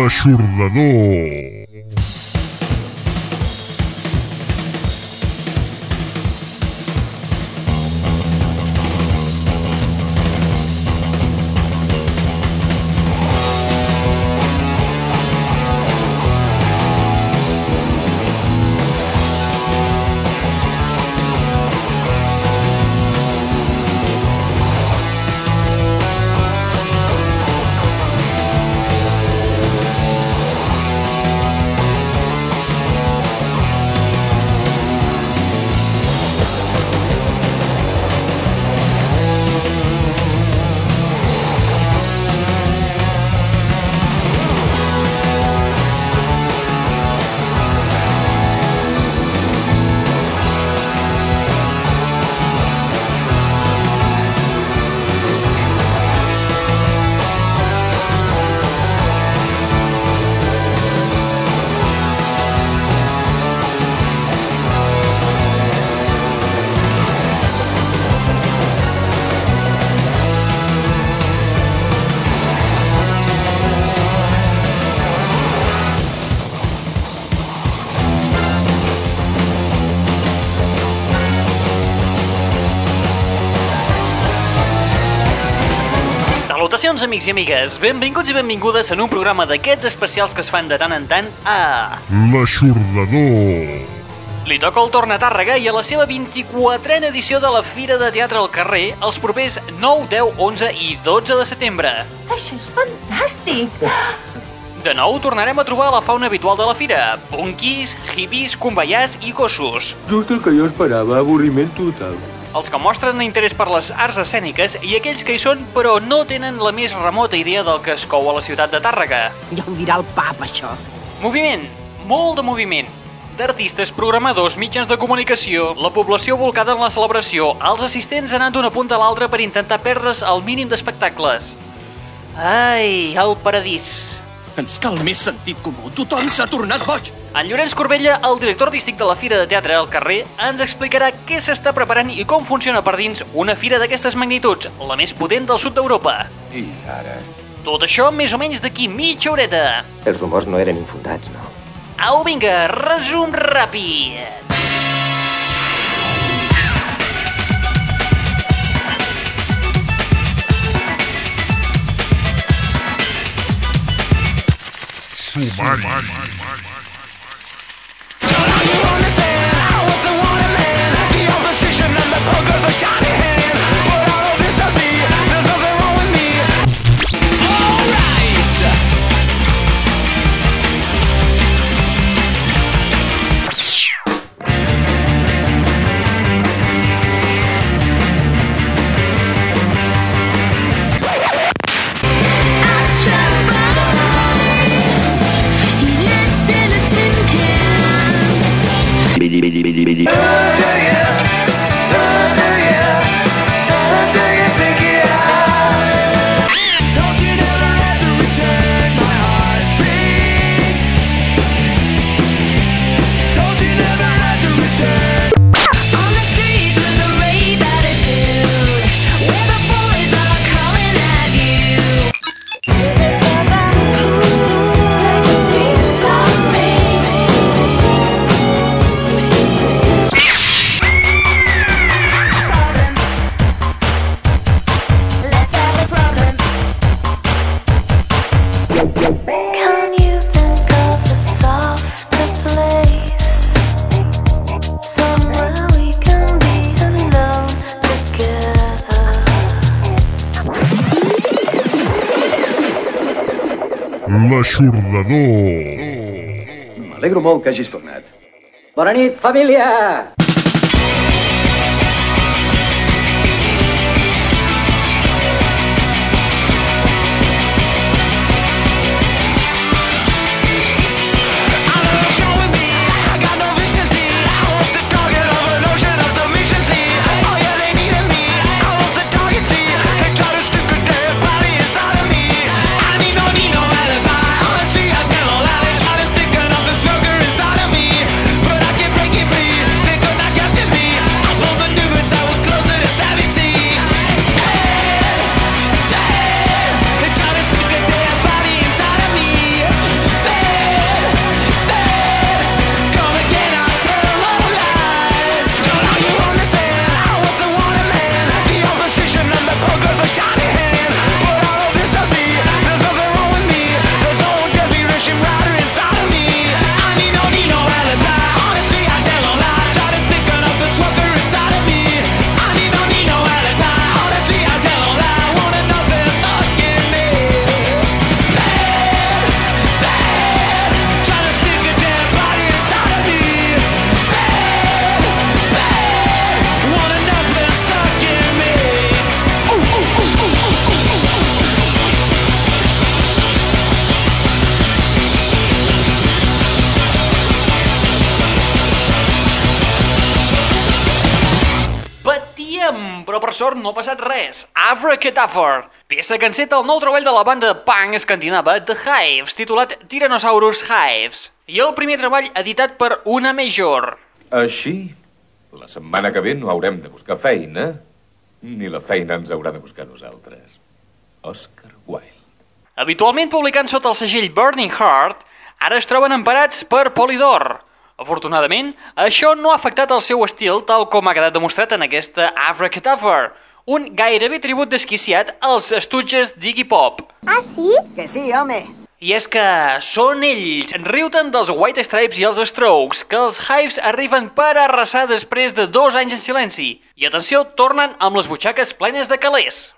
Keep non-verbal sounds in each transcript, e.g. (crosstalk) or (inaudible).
L'aixordador. Amics i amigues. Benvinguts i benvingudes en un programa d'aquests especials que es fan de tant en tant a... L'aixordador. Li toca el torn a Tàrrega i a la seva 24a edició de la Fira de Teatre al Carrer els propers 9, 10, 11 i 12 de setembre. Això és fantàstic! De nou tornarem a trobar la fauna habitual de la fira. Punquis, hippies, conveiars i gossos. Just el que jo esperava, avorriment total. Els que mostren interès per les arts escèniques i aquells que hi són però no tenen la més remota idea del que es cou a la ciutat de Tàrrega. Ja ho dirà el pap, això. Moviment, molt de moviment. D'artistes, programadors, mitjans de comunicació, la població volcada en la celebració, els assistents anant d'una punta a l'altra per intentar perdre's el mínim d'espectacles. Ai, el paradís. Ens cal més sentit comú. Tothom s'ha tornat boig. En Llorenç Corbella, el director artístic de la Fira de Teatre al carrer, ens explicarà què s'està preparant i com funciona per dins una fira d'aquestes magnituds, la més potent del sud d'Europa. I ara... Tot això més o menys d'aquí mitja horeta. Els rumors no eren infundats, no? Au, vinga, resum ràpid. Sumari. On M'alegro molt que hagis tornat. Bona nit, família! No ha passat res. Avracadaver, peça que enceta el nou treball de la banda punk escandinava The Hives, titulat Tyrannosaurus Hives, i el primer treball editat per una major. Així, la setmana que ve no haurem de buscar feina, ni la feina ens haurà de buscar nosaltres. Oscar Wilde. Habitualment publicant sota el segell Burning Heart, ara es troben emparats per Polydor. Afortunadament, això no ha afectat el seu estil tal com ha quedat demostrat en aquesta Avracadaver, un gairebé tribut desquiciat als estutges d'Iggy Pop. Ah, sí? Que sí, home. I és que són ells, riuten dels White Stripes i els Strokes, que els Hives arriben per arrasar després de dos anys en silenci. I atenció, tornen amb les butxaques plenes de calés.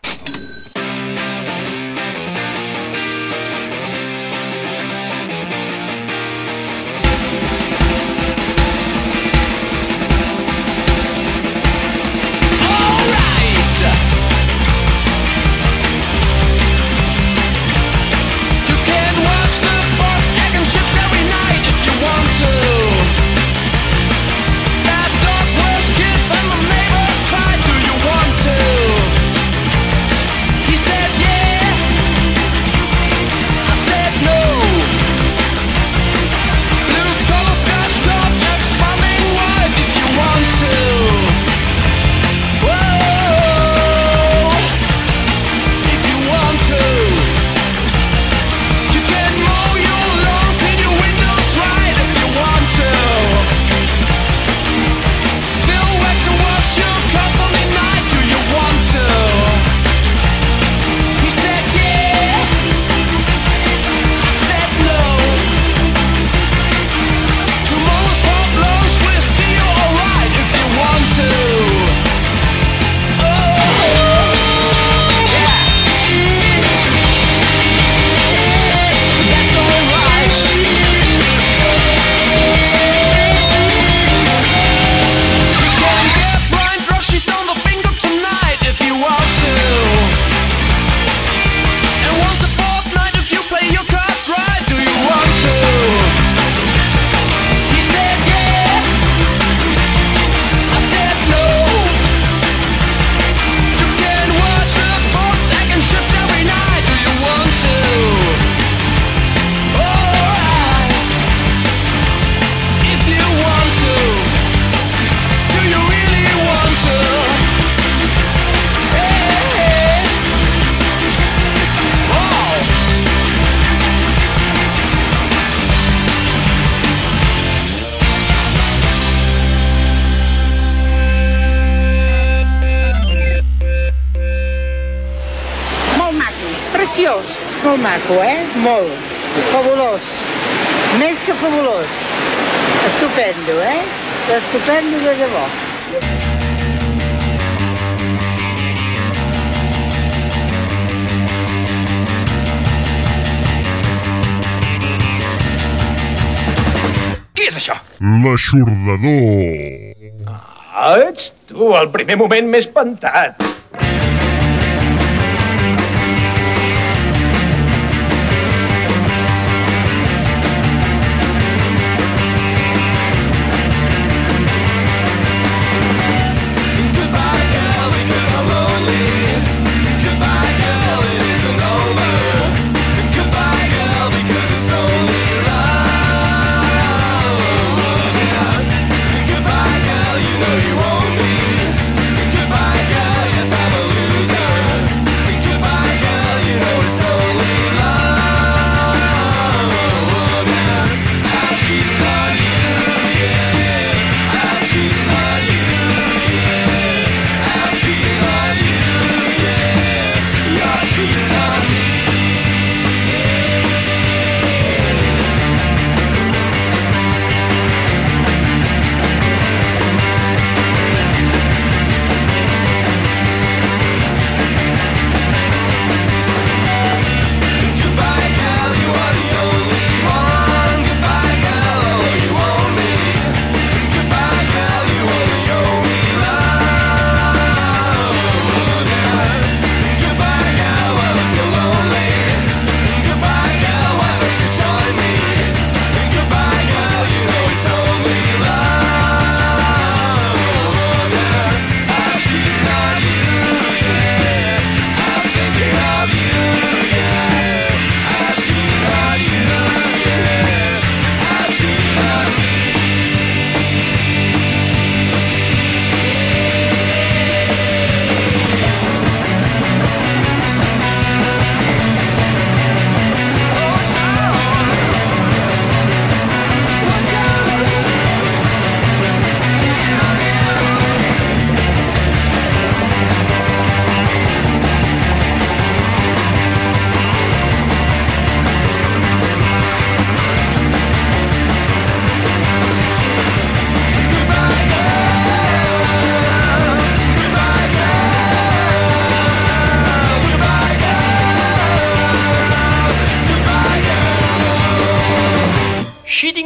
L'aixordador. Ah, ets tu, el primer moment m'he espantat.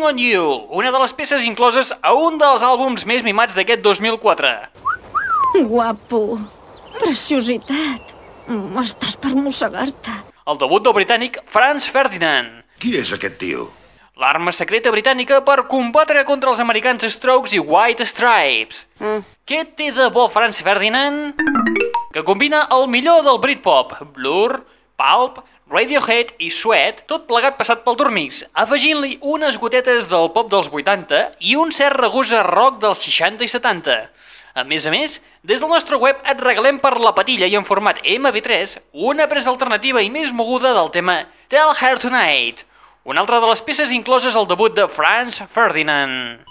On You, una de les peces incloses a un dels àlbums més mimats d'aquest 2004. Guapo. Preciositat. Mm, Estàs per mossegar-te. El debut del britànic Franz Ferdinand, Qui és aquest tio? l'arma secreta britànica per combatre contra els americans Strokes i White Stripes. Què té de bo Franz Ferdinand? Que combina el millor del Britpop, Blur, Pulp, Radiohead i Sweat, tot plegat passat pel turmix, afegint-li unes gotetes del pop dels 80 i un cert regust a rock dels 60 i 70. A més a més, des del nostre web et regalem per la patilla i en format MP3 una presa alternativa i més moguda del tema Tell Her Tonight, una altra de les peces incloses al debut de Franz Ferdinand.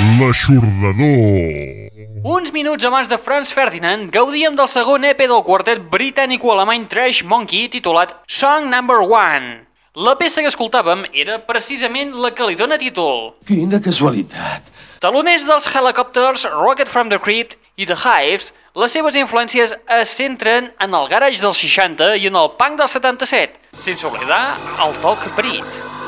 L'aixordador. Uns minuts abans de Franz Ferdinand, gaudíem del segon EP del quartet britànico-alemany Trash Monkey titulat Song Number One. La peça que escoltàvem era precisament la que li dóna títol. Quina casualitat. Taloners dels Helicopters, Rocket from the Crypt i The Hives, les seves influències es centren en el garage dels 60 i en el punk del 77, sense oblidar el toc brit.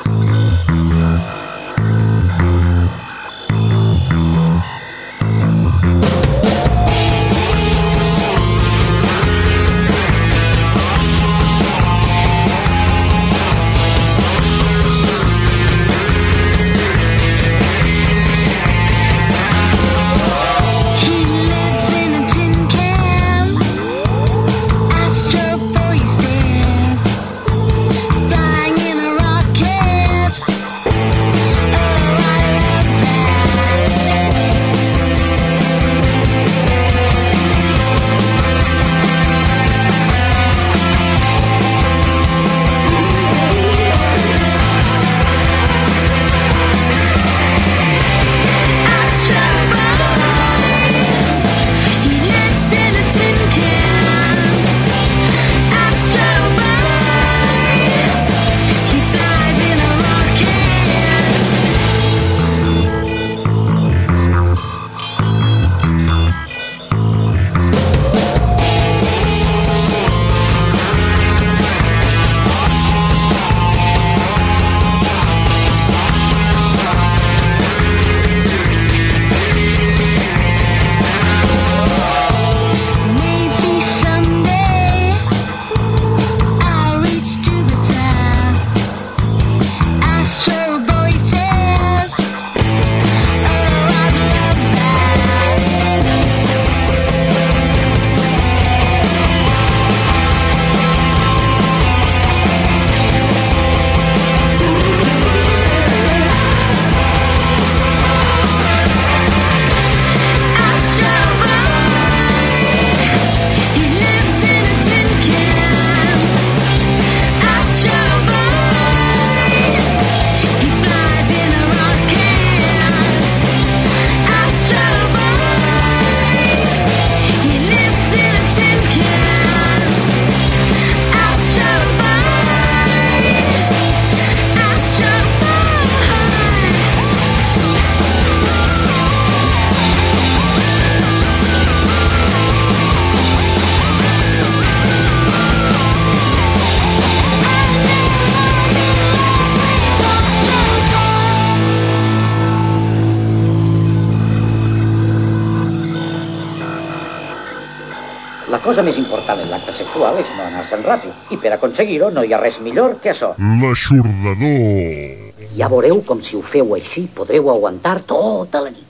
Aconseguir-ho no hi ha res millor que això. L'aixordador. Ja veureu com si ho feu així podreu aguantar tota la nit.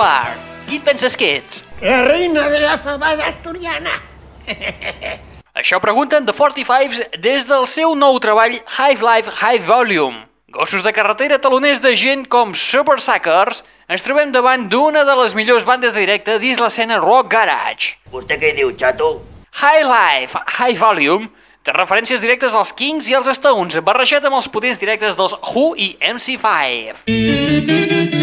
Are? Qui et penses que ets? La reina de la fabada asturiana. (laughs) Això pregunten The 45s des del seu nou treball High Life High Volume. Gossos de carretera taloners de gent com Super Suckers, ens trobem davant d'una de les millors bandes de directe dins l'escena rock garage. ¿Usted qué diu, chato? High Life High Volume té referències directes als Kings i als Stones, barrejat amb els potents directes dels Who i MC5.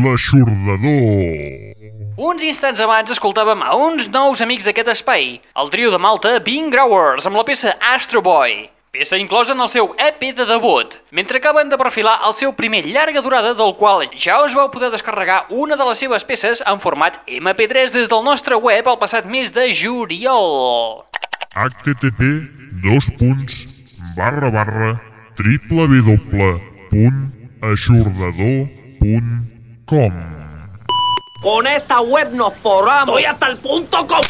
L'aixordador. Uns instants abans escoltàvem a uns nous amics d'aquest espai, el trio de Malta Being Growers, amb la peça Astro Boy, peça inclosa en el seu EP de debut, mentre acaben de perfilar el seu primer llarga durada del qual ja us vau poder descarregar una de les seves peces en format MP3 des del nostre web el passat mes de juliol. http dos punts barra barra Con esta web nos forramos. Estoy hasta el punto com.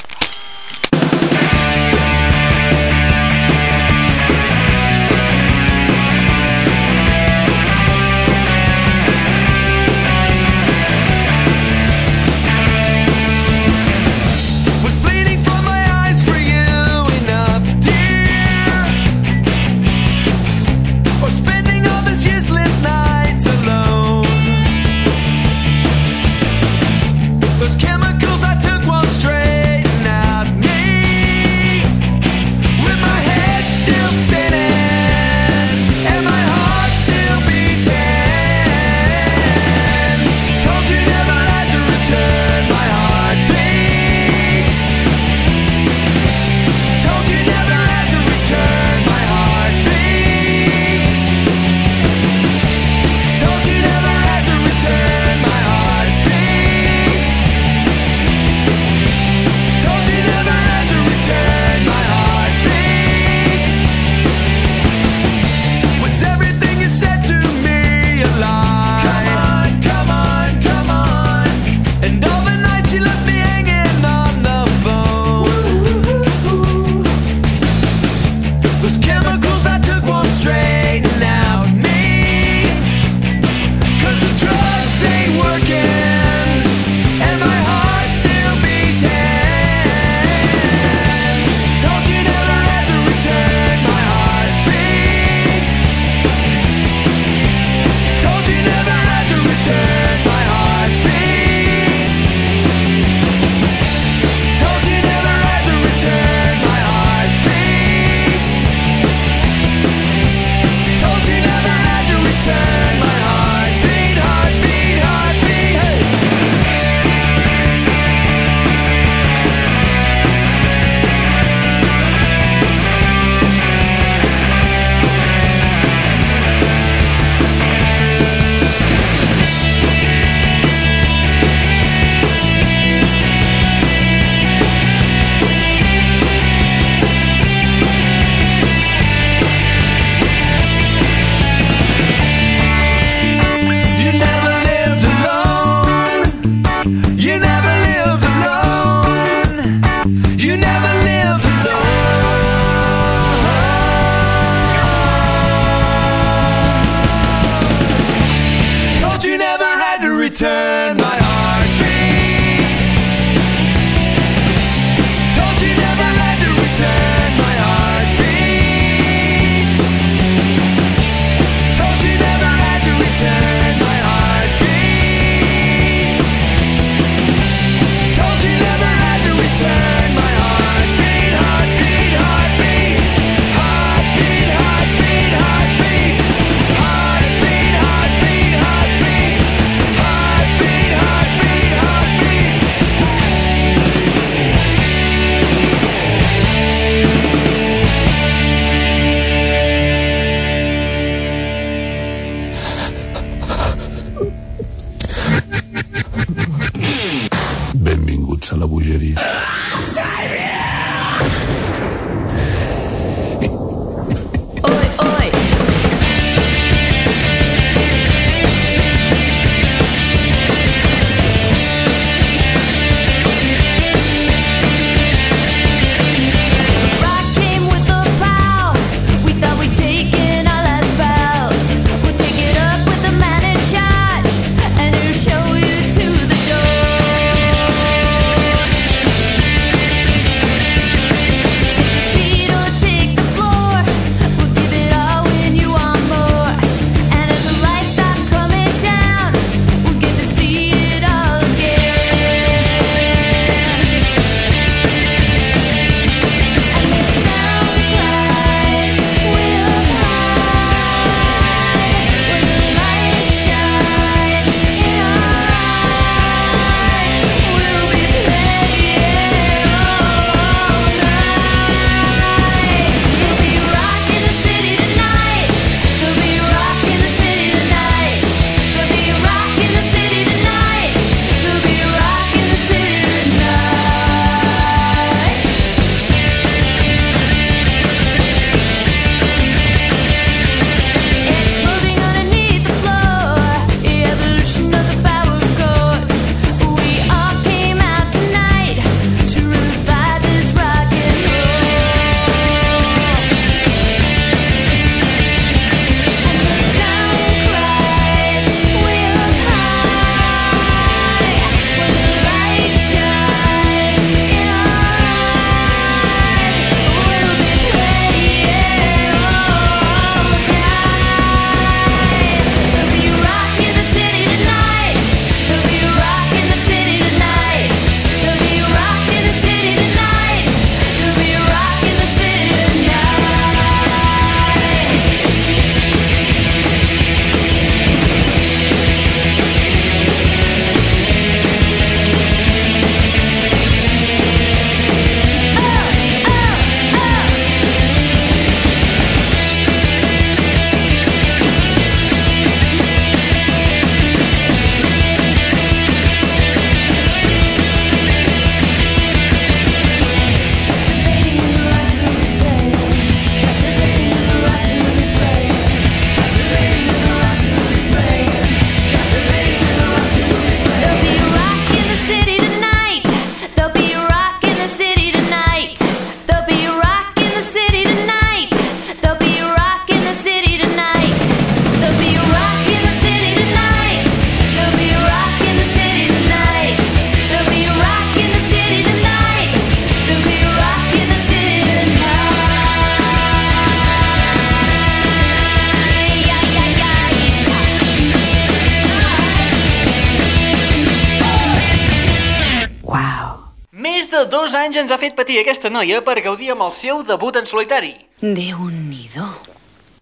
Ens ha fet patir aquesta noia per gaudir amb el seu debut en solitari. Déu-n'hi-do.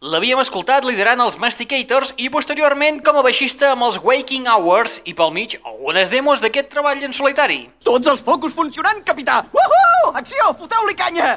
L'havíem escoltat liderant els Masticators i posteriorment com a baixista amb els Waking Hours i pel mig algunes demos d'aquest treball en solitari. Tots els focus funcionant, capità! Uhu! Acció! Foteu-li canya!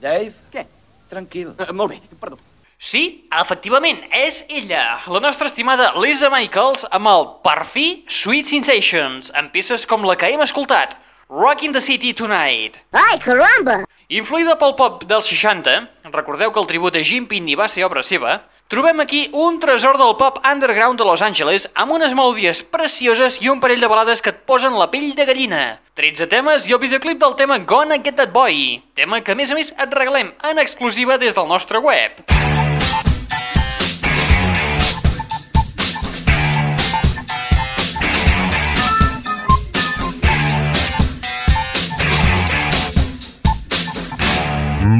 Dave? Què? Tranquil. Uh, molt bé, perdó. Sí, efectivament, és ella, la nostra estimada Lisa Michaels amb el per fi Sweet Sensations, amb peces com la que hem escoltat, Rockin' the City Tonight. Ai, caramba! Influïda pel pop dels 60, recordeu que el tribut de Jim Pitney va ser obra seva, trobem aquí un tresor del pop underground de Los Angeles amb unes melodies precioses i un parell de balades que et posen la pell de gallina. 13 temes i el videoclip del tema Gonna Get That Boy, tema que a més a més et regalem en exclusiva des del nostre web.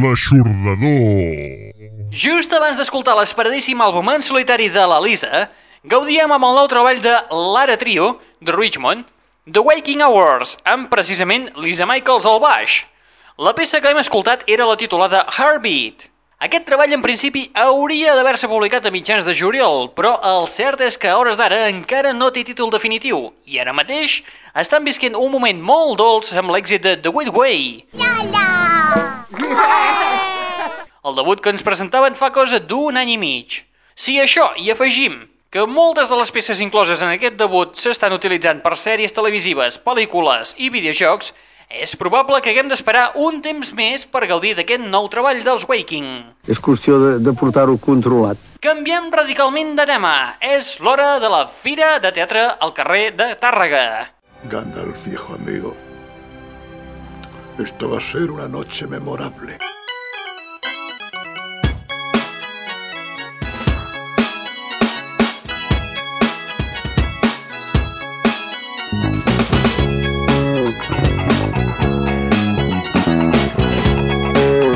L'aixordador. Just abans d'escoltar l'esperadíssim àlbum en solitari de la Lisa, gaudíem amb el nou treball de l'Ara Trio, de Richmond, The Waking Hours, amb precisament Lisa Michaels al baix. La peça que hem escoltat era la titulada Heartbeat. Aquest treball en principi hauria d'haver-se publicat a mitjans de juliol, però el cert és que a hores d'ara encara no té títol definitiu i ara mateix estan visquent un moment molt dolç amb l'èxit de The Good Way. El debut que ens presentaven fa cosa d'un any i mig. Si a això hi afegim que moltes de les peces incloses en aquest debut s'estan utilitzant per sèries televisives, pel·lícules i videojocs, és probable que haguem d'esperar un temps més per gaudir d'aquest nou treball dels Waking. És qüestió de, de portar-ho controlat. Canviem radicalment de tema. És l'hora de la Fira de Teatre al carrer de Tàrrega. Gandalf, viejo amigo. Esto va a ser una noche memorable.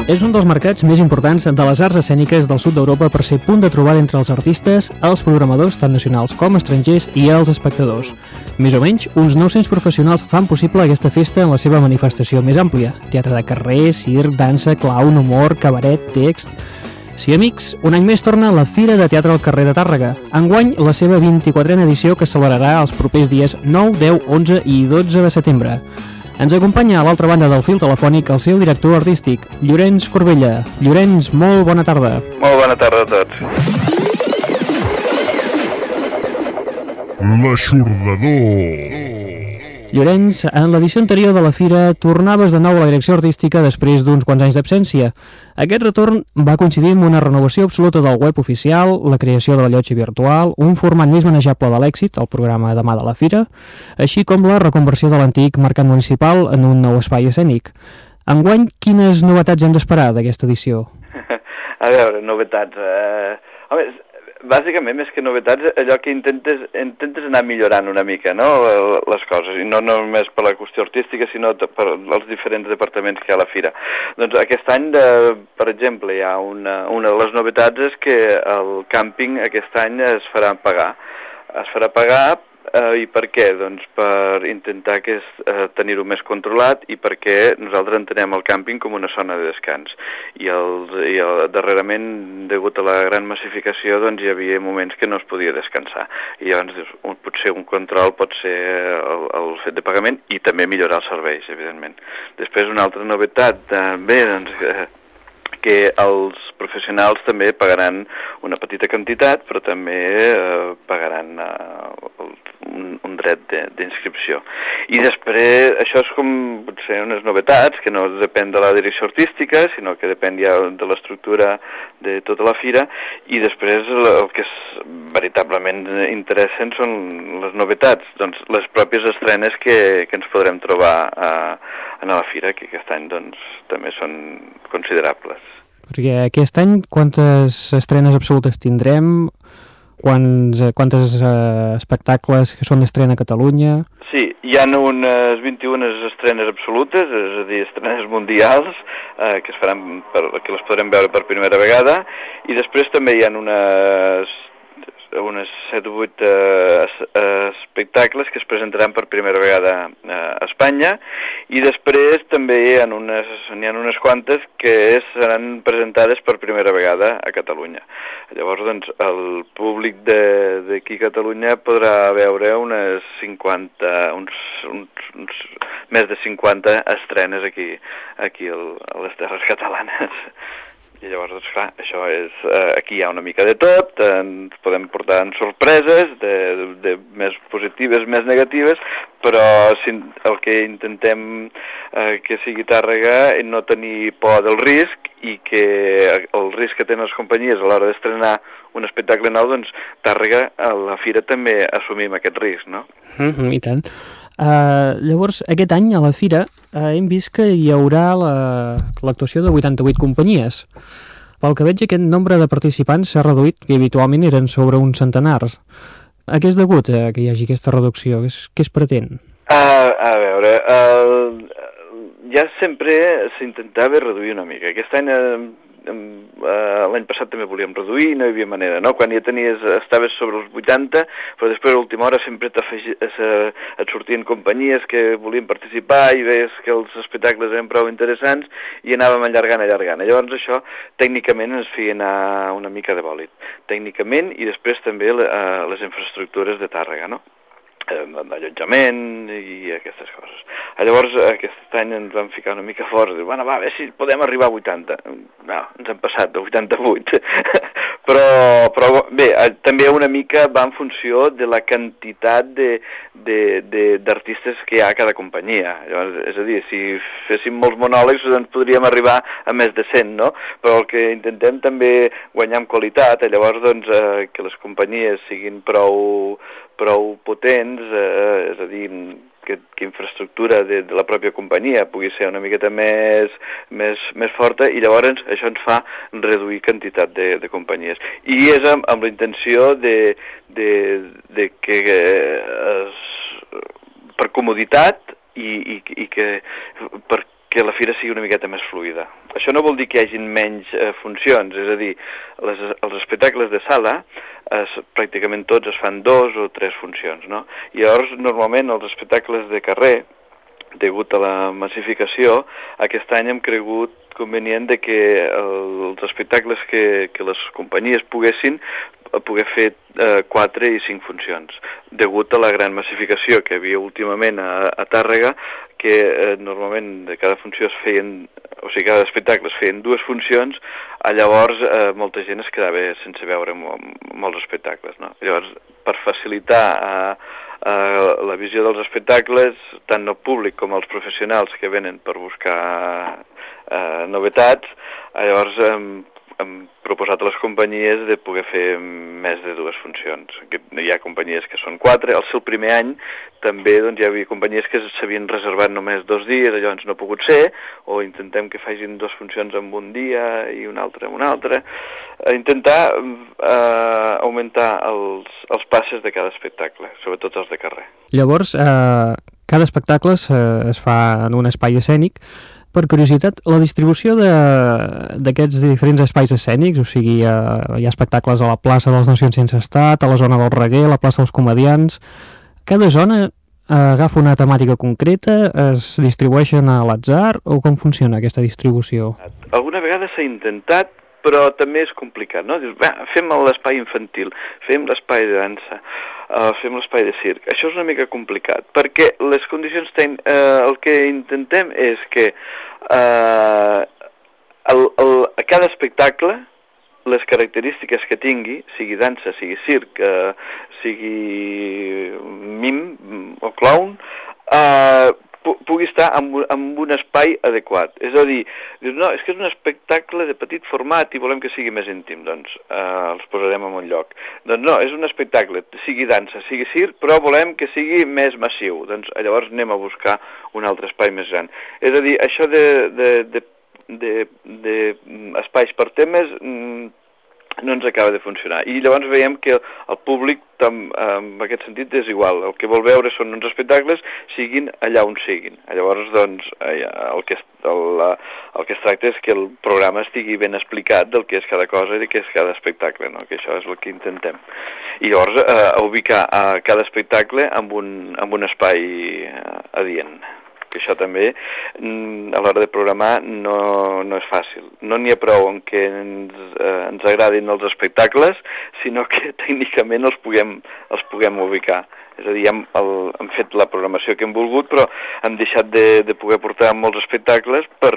És un dels mercats més importants de les arts escèniques del sud d'Europa per ser punt de trobada entre els artistes, els programadors, tant nacionals com estrangers, i els espectadors. Més o menys, uns 900 professionals fan possible aquesta festa en la seva manifestació més àmplia. Teatre de carrer, circ, dansa, clown, humor, cabaret, text... Sí, amics, un any més torna la Fira de Teatre al carrer de Tàrrega. Enguany, la seva 24a edició que celebrarà els propers dies 9, 10, 11 i 12 de setembre. Ens acompanya a l'altra banda del fil telefònic el seu director artístic, Llorenç Corbella. Llorenç, molt bona tarda. Molt bona tarda a tots. L'aixordador. Llorenç, en l'edició anterior de la Fira tornaves de nou a la direcció artística després d'uns quants anys d'absència. Aquest retorn va coincidir amb una renovació absoluta del web oficial, la creació de la llotja virtual, un format més manejable de l'èxit, el programa Demà de la Fira, així com la reconversió de l'antic mercat municipal en un nou espai escènic. Enguany, quines novetats hem d'esperar d'aquesta edició? (laughs) A veure, novetats. Eh... Home, bàsicament, més que novetats, allò que intentes, intentes anar millorant una mica, no?, les coses, i no només per la qüestió artística, sinó per els diferents departaments que hi ha a la fira. Doncs aquest any, de, per exemple, hi ha una, una de les novetats és que el càmping aquest any es farà pagar. Es farà pagar Eh, I per què? Doncs per intentar que eh, tenir-ho més controlat i perquè nosaltres entenem el càmping com una zona de descans. I, els, i el, darrerament, degut a la gran massificació, doncs hi havia moments que no es podia descansar. I llavors dius, un, potser un control pot ser el, el fet de pagament i també millorar els serveis, evidentment. Després, una altra novetat, també, doncs, eh, que els professionals també pagaran una petita quantitat, però també eh, pagaran eh, un, un dret d'inscripció. I després, això és com potser unes novetats, que no depèn de la direcció artística, sinó que depèn ja de l'estructura de tota la fira, i després el que és veritablement interessant són les novetats, doncs les pròpies estrenes que, que ens podrem trobar a, a la fira, que aquest any doncs, també són considerables. Perquè aquest any quantes estrenes absolutes tindrem? Quants, eh, quantes eh, espectacles que són d'estrena a Catalunya? Sí, hi ha unes 21 estrenes absolutes, és a dir, estrenes mundials, eh, que, es faran per, que les podrem veure per primera vegada, i després també hi ha unes unes 7 o 8 eh, es- espectacles que es presentaran per primera vegada eh, a Espanya i després també hi ha unes, n'hi ha unes quantes que seran presentades per primera vegada a Catalunya. Llavors, doncs, el públic d'aquí a Catalunya podrà veure unes 50, uns, uns, uns, més de 50 estrenes aquí, aquí al, a les Terres Catalanes. I llavors, doncs, clar, això és... Eh, aquí hi ha una mica de tot, eh, ens podem portar en sorpreses, de, de, de més positives, més negatives, però si, el que intentem eh, que sigui Tàrrega és no tenir por del risc i que el risc que tenen les companyies a l'hora d'estrenar un espectacle nou, doncs Tàrrega a la fira també assumim aquest risc, no? Mm -hmm, I tant. Uh, llavors, aquest any a la fira uh, hem vist que hi haurà la- l'actuació de 88 companyies. Pel que veig, aquest nombre de participants s'ha reduït, que habitualment eren sobre uns centenars. A què és degut eh, que hi hagi aquesta reducció? Què es, què es pretén? A, a veure, el, ja sempre s'intentava reduir una mica. Aquest any, eh, eh, l'any passat també volíem reduir, no hi havia manera, no? Quan ja tenies, estaves sobre els 80, però després a l'última hora sempre eh, et sortien companyies que volien participar i veies que els espectacles eren prou interessants i anàvem allargant, allargant. Llavors això tècnicament ens feia anar una mica de bòlit. Tècnicament i després també eh, les infraestructures de Tàrrega, no? Eh, d'allotjament i aquestes coses. Ah, Llavors, aquest any ens vam ficar una mica forts, dir, bueno, va, a veure si podem arribar a 80. No, ens hem passat de 88. Però, però bé, eh, també una mica va en funció de la quantitat d'artistes que hi ha a cada companyia. Llavors, és a dir, si féssim molts monòlegs, doncs podríem arribar a més de 100, no? Però el que intentem també guanyar en qualitat, eh, llavors, doncs, eh, que les companyies siguin prou prou potents, eh, és a dir, que, que infraestructura de, de la pròpia companyia pugui ser una miqueta més, més, més forta i llavors això ens fa reduir quantitat de, de companyies. I és amb, amb la intenció de, de, de que eh, es, per comoditat i, i, i que perquè la fira sigui una miqueta més fluida. Això no vol dir que hi hagin menys eh, funcions, és a dir, les, els espectacles de sala es, pràcticament tots es fan dos o tres funcions, no? I llavors, normalment, els espectacles de carrer, degut a la massificació, aquest any hem cregut convenient de que el- els espectacles que, que les companyies poguessin eh, poder fer eh, quatre i cinc funcions, degut a la gran massificació que havia últimament a, a Tàrrega, que eh, normalment de cada funció es feien, o sigui, cada espectacle es feien dues funcions, a llavors eh, molta gent es quedava sense veure mo molts espectacles, no? Llavors, per facilitar eh, eh, la visió dels espectacles, tant el públic com els professionals que venen per buscar eh, novetats, eh, llavors hem, hem proposat a les companyies de poder fer més de dues funcions. Hi ha companyies que són quatre. Al seu primer any també doncs, hi havia companyies que s'havien reservat només dos dies, allò no ha pogut ser, o intentem que facin dues funcions en un dia i una altra en un altre. Eh, intentar eh, augmentar els, els passes de cada espectacle, sobretot els de carrer. Llavors, eh, cada espectacle es, es fa en un espai escènic. Per curiositat, la distribució d'aquests diferents espais escènics, o sigui, eh, hi ha espectacles a la plaça de les Nacions Sense Estat, a la zona del Reguer, a la plaça dels Comedians... Cada zona eh, agafa una temàtica concreta, es distribueixen a l'atzar, o com funciona aquesta distribució? alguna vegada s'ha intentat, però també és complicat, no? Dius, va, fem l'espai infantil, fem l'espai de dansa, uh, fem l'espai de circ. Això és una mica complicat, perquè les condicions ten... Uh, el que intentem és que uh, el, el, a cada espectacle les característiques que tingui, sigui dansa, sigui circ, eh, sigui mim mm, o clown, eh, pugui estar en, en un espai adequat. És a dir, dius, no, és que és un espectacle de petit format i volem que sigui més íntim, doncs eh, els posarem en un lloc. Doncs no, és un espectacle, sigui dansa, sigui circ, però volem que sigui més massiu. Doncs llavors anem a buscar un altre espai més gran. És a dir, això de, de, de, de, de mm, espais per temes mm, no ens acaba de funcionar. I llavors veiem que el públic, tam, en aquest sentit, és igual. El que vol veure són uns espectacles, siguin allà on siguin. Llavors, doncs, eh, el que, el, el que es tracta és que el programa estigui ben explicat del que és cada cosa i de què és cada espectacle, no? que això és el que intentem. I llavors, eh, ubicar a cada espectacle amb un, amb un espai eh, adient que això també mm, a l'hora de programar no, no és fàcil. No n'hi ha prou en què ens, eh, ens agradin els espectacles, sinó que (laughs) tècnicament els puguem, els puguem ubicar. És a dir, hem, el, hem fet la programació que hem volgut, però hem deixat de, de poder portar molts espectacles per,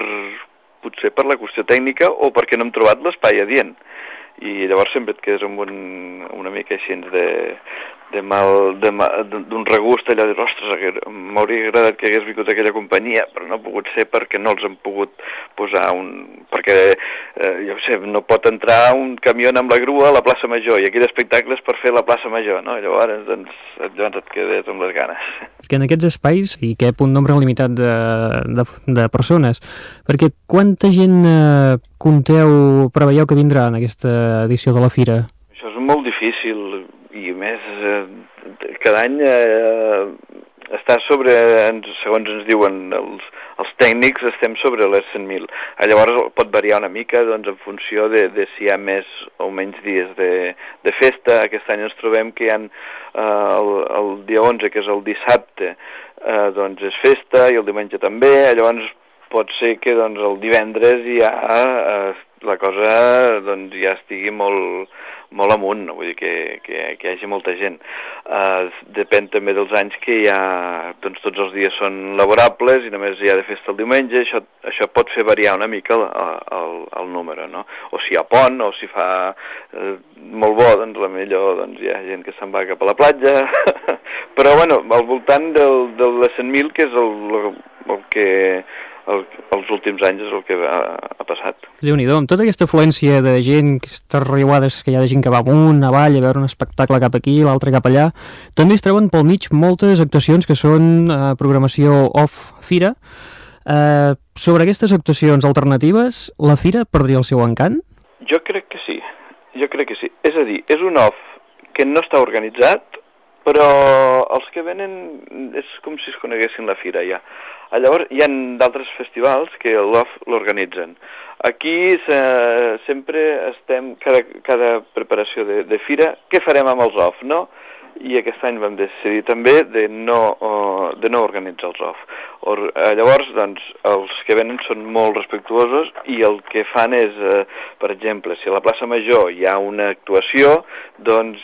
potser per la qüestió tècnica o perquè no hem trobat l'espai adient. I llavors sempre et quedes amb un, una mica així de, de mal, d'un regust allò de, ostres, haguer- m'hauria agradat que hagués vingut aquella companyia, però no ha pogut ser perquè no els han pogut posar un... perquè, eh, jo sé, no pot entrar un camió amb la grua a la plaça Major, i aquell espectacle és per fer la plaça Major, no? Llavors, doncs, llavors et quedes amb les ganes. que en aquests espais hi cap un nombre limitat de, de, de persones, perquè quanta gent eh, compteu, preveieu que vindrà en aquesta edició de la Fira? Això és molt difícil i a més eh, cada any eh, està sobre, segons ens diuen els, els tècnics, estem sobre les 100.000. Eh, Llavors pot variar una mica doncs, en funció de, de si hi ha més o menys dies de, de festa. Aquest any ens trobem que hi ha eh, el, el dia 11, que és el dissabte, eh, doncs és festa i el diumenge també. Llavors pot ser que doncs, el divendres ja eh, la cosa doncs, ja estigui molt, molt amunt, vull dir que, que, que hi hagi molta gent. Uh, depèn també dels anys que ha, doncs tots els dies són laborables i només hi ha de festa el diumenge, això, això pot fer variar una mica el, el, el número, no? O si hi ha pont, o si fa eh, molt bo, doncs la millor doncs, hi ha gent que se'n va cap a la platja, (laughs) però bueno, al voltant del, del de 100.000, que és el, el que el, els últims anys és el que ha, ha passat. déu nhi amb tota aquesta afluència de gent, aquestes riuades que hi ha de gent que va amunt, avall, a veure un espectacle cap aquí, l'altre cap allà, també es treuen pel mig moltes actuacions que són eh, programació off-fira. Eh, sobre aquestes actuacions alternatives, la Fira perdria el seu encant? Jo crec que sí, jo crec que sí. És a dir, és un off que no està organitzat, però els que venen és com si es coneguessin la fira ja. Ah, Llavors hi ha d'altres festivals que l'off l'organitzen. Aquí se, sempre estem, cada, cada preparació de, de fira, què farem amb els off, no? I aquest any vam decidir també de no, uh, de no organitzar els off. Or, eh, llavors, doncs, els que venen són molt respectuosos i el que fan és, eh, per exemple, si a la plaça Major hi ha una actuació, doncs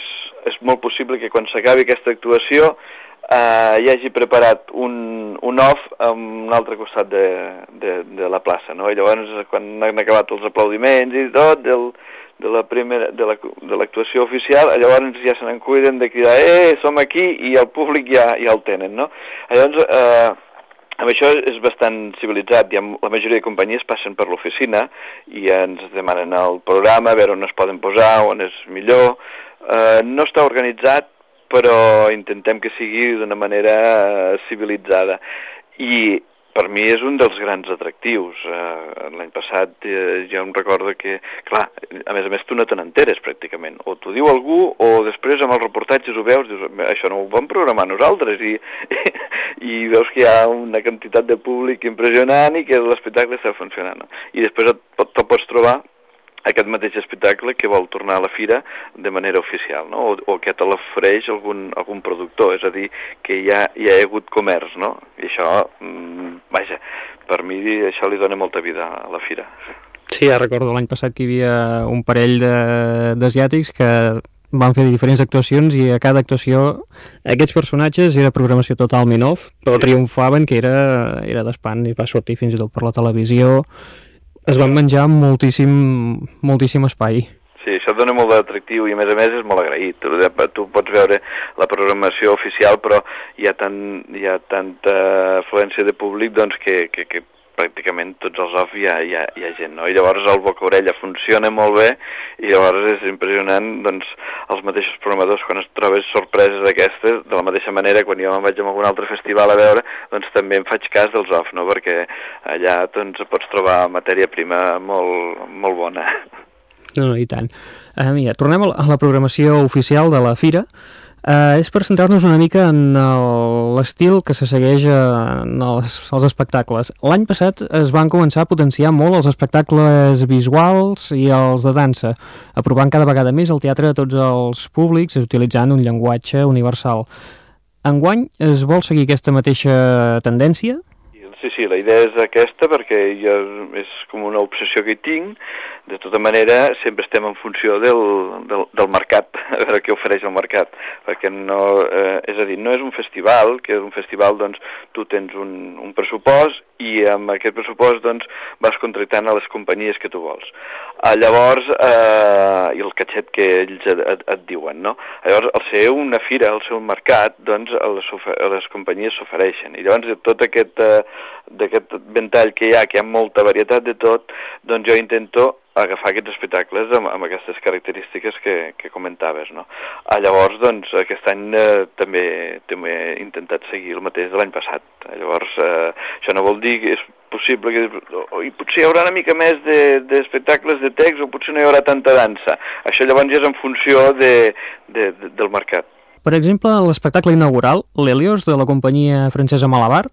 és molt possible que quan s'acabi aquesta actuació eh, hi hagi preparat un, un off a un altre costat de, de, de la plaça, no? I llavors, quan han acabat els aplaudiments i tot del, de la primera, de la- de l'actuació oficial, llavors ja se n'en cuiden de cridar, eh, som aquí, i el públic ja, ja el tenen, no? Llavors, eh, amb això és bastant civilitzat, i la majoria de companyies passen per l'oficina i ens demanen el programa, a veure on es poden posar, on és millor. Eh, no està organitzat, però intentem que sigui d'una manera eh, civilitzada. I per mi és un dels grans atractius. Eh, L'any passat eh, jo em recordo que, clar, a més a més tu no te n'enteres pràcticament. O t'ho diu algú o després amb els reportatges ho veus, dius, això no ho vam programar nosaltres i, (laughs) i veus que hi ha una quantitat de públic impressionant i que l'espectacle està funcionant. I després te'l pots trobar aquest mateix espectacle que vol tornar a la fira de manera oficial, no? o, o que te l'ofereix algun, algun productor, és a dir, que ja hi ha hagut comerç, no? I això, mm, vaja, per mi això li dona molta vida a la fira. Sí, ja recordo l'any passat que hi havia un parell de- d'asiàtics que van fer diferents actuacions i a cada actuació aquests personatges era programació totalment off, però triomfaven que era, era d'espant i va sortir fins i tot per la televisió. Es van menjar moltíssim, moltíssim espai. Sí, això dona molt d'atractiu i a més a més és molt agraït. Tu, pots veure la programació oficial però hi ha, tant, hi ha tanta afluència de públic doncs, que, que, que pràcticament tots els off hi ha, hi ha, hi ha gent, no? I llavors el boca-orella funciona molt bé i llavors és impressionant doncs, els mateixos programadors quan es trobes sorpreses d'aquestes, de la mateixa manera quan jo me'n vaig a algun altre festival a veure, doncs també em faig cas dels off, no? Perquè allà doncs pots trobar matèria prima molt, molt bona. No, no, i tant. Uh, mira, tornem a la, programació oficial de la Fira. Uh, és per centrar-nos una mica en l'estil que se segueix eh, en els, els espectacles. L'any passat es van començar a potenciar molt els espectacles visuals i els de dansa, aprovant cada vegada més el teatre a tots els públics utilitzant un llenguatge universal. Enguany es vol seguir aquesta mateixa tendència? Sí, sí, la idea és aquesta perquè jo, és com una obsessió que hi tinc. De tota manera, sempre estem en funció del, del, del mercat, (laughs) a veure què ofereix el mercat. Perquè no, eh, és a dir, no és un festival, que és un festival, doncs, tu tens un, un pressupost i amb aquest pressupost, doncs, vas contractant a les companyies que tu vols. Ah, llavors, eh, i el catxet que ells et, et, et diuen, no? Llavors, al ser una fira, al ser un mercat, doncs, les, les companyies s'ofereixen. I llavors, tot aquest, eh, d'aquest ventall que hi ha, que hi ha molta varietat de tot, doncs jo intento agafar aquests espectacles amb, amb aquestes característiques que, que comentaves, no? Ah, llavors, doncs, aquest any eh, també, també he intentat seguir el mateix de l'any passat. Llavors, eh, això no vol dir que és possible que... I potser hi haurà una mica més de- d'espectacles de, de text o potser no hi haurà tanta dansa. Això llavors ja és en funció de, de, de, del mercat. Per exemple, l'espectacle inaugural, l'Helios, de la companyia francesa Malabar,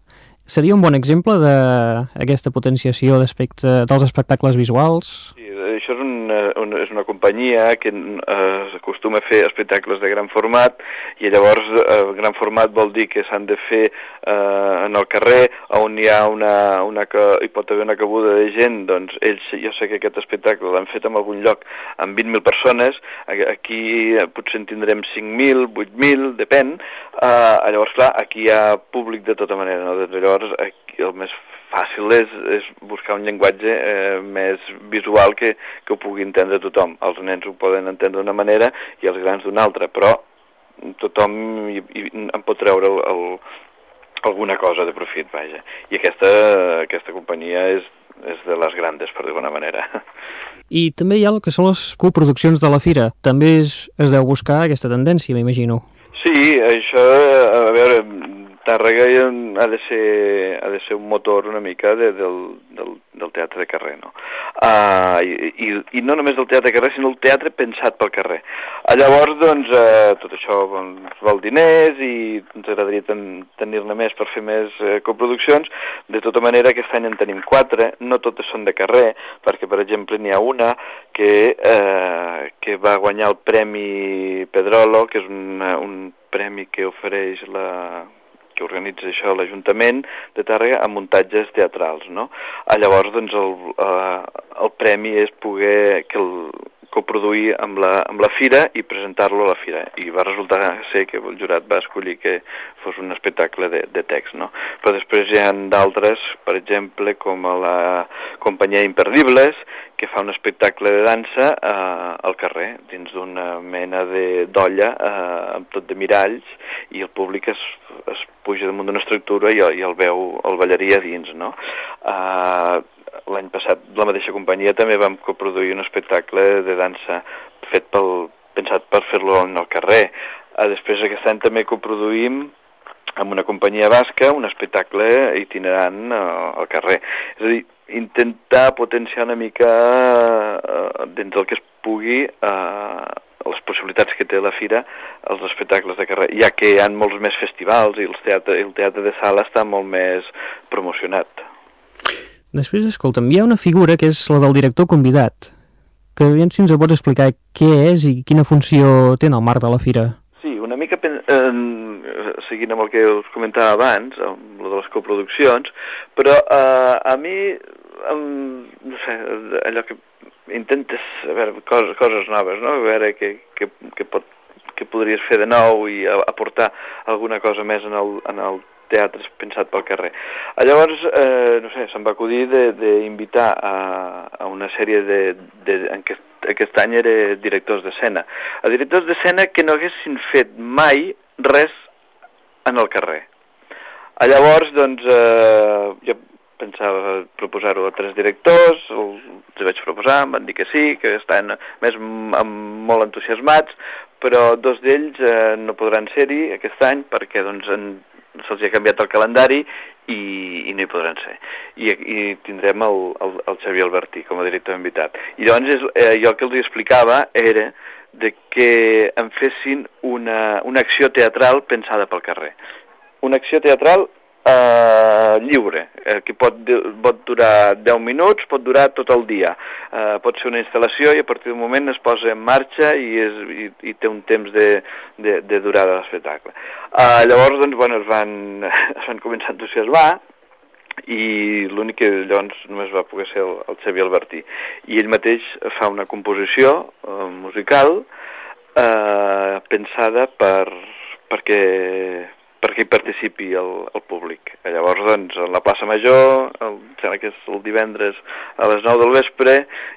seria un bon exemple d'aquesta potenciació dels espectacles visuals? Sí, això és una, una, és una companyia que eh, acostuma a fer espectacles de gran format i llavors eh, gran format vol dir que s'han de fer eh, en el carrer on hi ha una, una que, hi pot haver una cabuda de gent, doncs ells, jo sé que aquest espectacle l'han fet en algun lloc amb 20.000 persones, aquí eh, potser en tindrem 5.000, 8.000, depèn, eh, llavors clar, aquí hi ha públic de tota manera, no? Llavors aquí el més fàcil és, és buscar un llenguatge eh, més visual que, que ho pugui entendre tothom. Els nens ho poden entendre d'una manera i els grans d'una altra, però tothom hi, hi, en pot treure el, el, alguna cosa de profit, vaja. I aquesta, aquesta companyia és, és de les grandes, per dir-ho manera. I també hi ha el que són les coproduccions de la fira. També es, es deu buscar aquesta tendència, m'imagino. Sí, això, a veure, Tàrrega ha de ser, ha de ser un motor una mica de, del, del, del teatre de carrer, no? Uh, i, i, I no només del teatre de carrer, sinó el teatre pensat pel carrer. Uh, llavors, doncs, uh, tot això doncs, val diners i ens agradaria ten, tenir-ne més per fer més uh, coproduccions. De tota manera, aquest any en tenim quatre, no totes són de carrer, perquè, per exemple, n'hi ha una que, eh, que va guanyar el Premi Pedrolo, que és un, un premi que ofereix la, que organitza això l'Ajuntament de Tàrrega a muntatges teatrals, no? Ah, llavors, doncs, el, eh, el premi és poder que el, coproduir amb la, amb la fira i presentar-lo a la fira. I va resultar ser que el jurat va escollir que fos un espectacle de, de text, no? Però després hi ha d'altres, per exemple, com a la companyia Imperdibles, que fa un espectacle de dansa eh, al carrer, dins d'una mena d'olla eh, amb tot de miralls, i el públic es, es puja damunt d'una estructura i, i el veu el ballarí a dins, no? Eh, L'any passat la mateixa companyia també vam coproduir un espectacle de dansa fet pel, pensat per fer-lo el carrer. Eh, després aquest any també coproduïm amb una companyia basca un espectacle itinerant eh, al carrer. És a dir, intentar potenciar una mica eh, dins del que es pugui eh, les possibilitats que té la fira els espectacles de carrer, ja que hi ha molts més festivals i els teatre, el teatre de sala està molt més promocionat. Després, escolta'm, hi ha una figura que és la del director convidat, que aviam si ens ho pots explicar què és i quina funció té en el marc de la fira. Sí, una mica eh, seguint amb el que us comentava abans, amb lo de les coproduccions, però eh, a mi, em, no sé, allò que intentes a veure, coses, coses noves, no? a veure què, què, què, pot, què podries fer de nou i aportar alguna cosa més en el, en el teatre pensat pel carrer. Llavors, eh, no sé, se'm va acudir d'invitar a, a una sèrie de, de, en què aquest any era directors d'escena. A directors d'escena que no haguessin fet mai res en el carrer. A llavors, doncs, eh, jo pensava proposar-ho a tres directors, els vaig proposar, em van dir que sí, que estan més molt entusiasmats, però dos d'ells eh, no podran ser-hi aquest any perquè doncs, en, se'ls ha canviat el calendari i, i no hi podran ser. I, i tindrem el, el, el Xavier Albertí com a director invitat. I llavors és, eh, jo el que els explicava era de que em fessin una, una acció teatral pensada pel carrer. Una acció teatral eh, lliure, eh, que pot, pot durar 10 minuts, pot durar tot el dia. Eh, pot ser una instal·lació i a partir d'un moment es posa en marxa i, és, i, i té un temps de, de, de durada l'espectacle. Eh, llavors, doncs, bueno, es van, (laughs) es van començar a entusiasmar i l'únic que llavors només va poder ser el, el Xavier Albertí. I ell mateix fa una composició eh, musical eh, pensada per, perquè, perquè hi participi el, el públic. Eh, Llavors, doncs, a la plaça Major, el, em sembla que és el divendres a les 9 del vespre,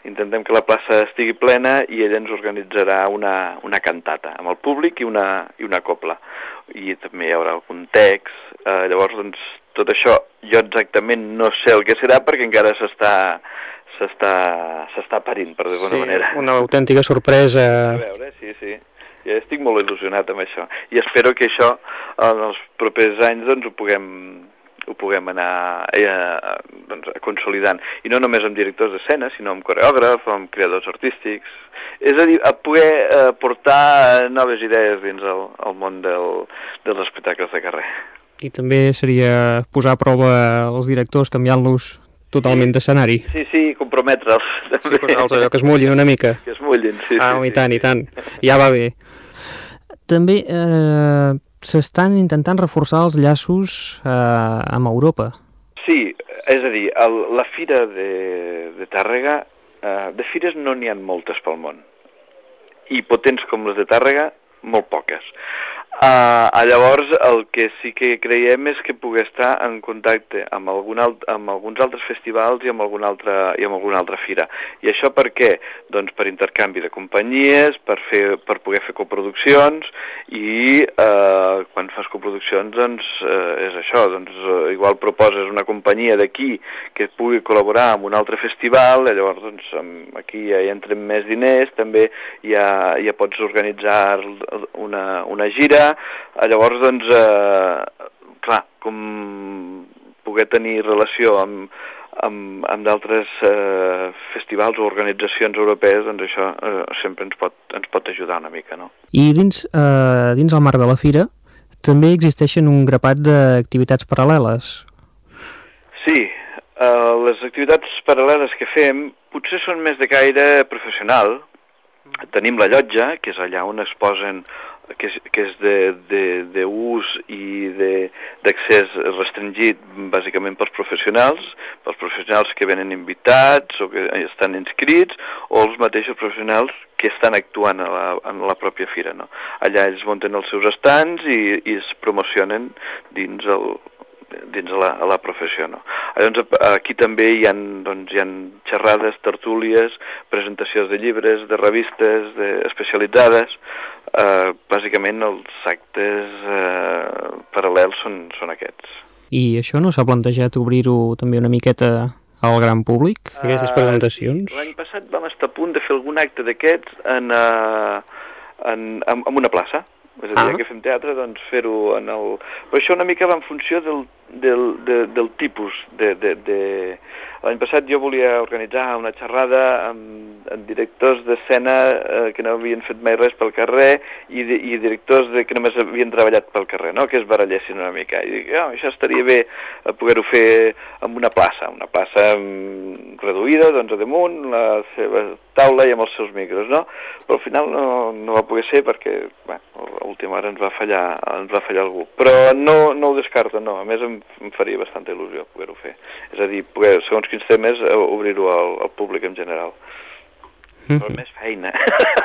intentem que la plaça estigui plena i ell ens organitzarà una, una cantata amb el públic i una, i una copla. I també hi haurà algun text. Eh, llavors, doncs, tot això jo exactament no sé el que serà perquè encara s'està s'està parint, per dir-ho d'alguna manera. una autèntica sorpresa. A veure, sí, sí. Estic molt il·lusionat amb això. I espero que això en els propers anys doncs, ho puguem ho puguem anar eh, doncs, consolidant. I no només amb directors d'escena, sinó amb coreògraf, amb creadors artístics. És a dir, a poder eh, portar noves idees dins el, el món del, dels espectacles de carrer. I també seria posar a prova els directors canviant-los totalment d'escenari. Sí, sí, comprometre'ls. Sí, posar-los allò que es mullin una mica. Que es mullin, sí. ah, sí, i tant, i tant. Ja va bé. També eh, s'estan intentant reforçar els llaços eh, amb Europa. Sí, és a dir, el, la fira de, de Tàrrega, eh, de fires no n'hi ha moltes pel món. I potents com les de Tàrrega, molt poques. Uh, llavors, el que sí que creiem és que pugui estar en contacte amb, algun alt, amb alguns altres festivals i amb, alguna altra, i amb alguna altra fira. I això per què? Doncs per intercanvi de companyies, per, fer, per poder fer coproduccions i uh, quan fas coproduccions doncs uh, és això, doncs uh, igual proposes una companyia d'aquí que pugui col·laborar amb un altre festival, i llavors doncs, aquí ja hi entren més diners, també ja, ja pots organitzar una, una gira, Eh, llavors, doncs, eh, clar, com poder tenir relació amb, amb, amb d'altres eh, festivals o organitzacions europees, doncs això eh, sempre ens pot, ens pot ajudar una mica, no? I dins, eh, dins el marc de la fira també existeixen un grapat d'activitats paral·leles. Sí, eh, les activitats paral·leles que fem potser són més de caire professional. Tenim la llotja, que és allà on es posen que és, que és de, de, de ús i d'accés restringit bàsicament pels professionals, pels professionals que venen invitats o que estan inscrits, o els mateixos professionals que estan actuant a la, en la pròpia fira. No? Allà ells munten els seus estants i, i es promocionen dins el, dins la, a la professió. No? Llavors, aquí també hi ha, doncs, hi ha xerrades, tertúlies, presentacions de llibres, de revistes de, especialitzades. Eh, bàsicament els actes eh, paral·lels són, són aquests. I això no s'ha plantejat obrir-ho també una miqueta al gran públic, aquestes Ah, presentacions? L'any passat vam estar a punt de fer algun acte d'aquests en, uh, en, en, en una plaça. És a dir, Ah. que fem teatre, doncs fer-ho en el... Però això una mica va en funció del, del, de, del tipus de... de, de... L'any passat jo volia organitzar una xerrada amb, amb directors d'escena eh, que no havien fet mai res pel carrer i, i directors de, que només havien treballat pel carrer, no? que es barallessin una mica. I dic, oh, això estaria bé eh, poder-ho fer en una plaça, una plaça mm, reduïda, doncs a damunt, la seva taula i amb els seus micros, no? Però al final no, no va poder ser perquè, bé, a última hora ens va fallar, ens va fallar algú. Però no, no ho descarto, no. A més em, em faria bastanta il·lusió poder-ho fer. És a dir, poder, segons quins temes, eh, obrir-ho al, al públic en general. Però més feina.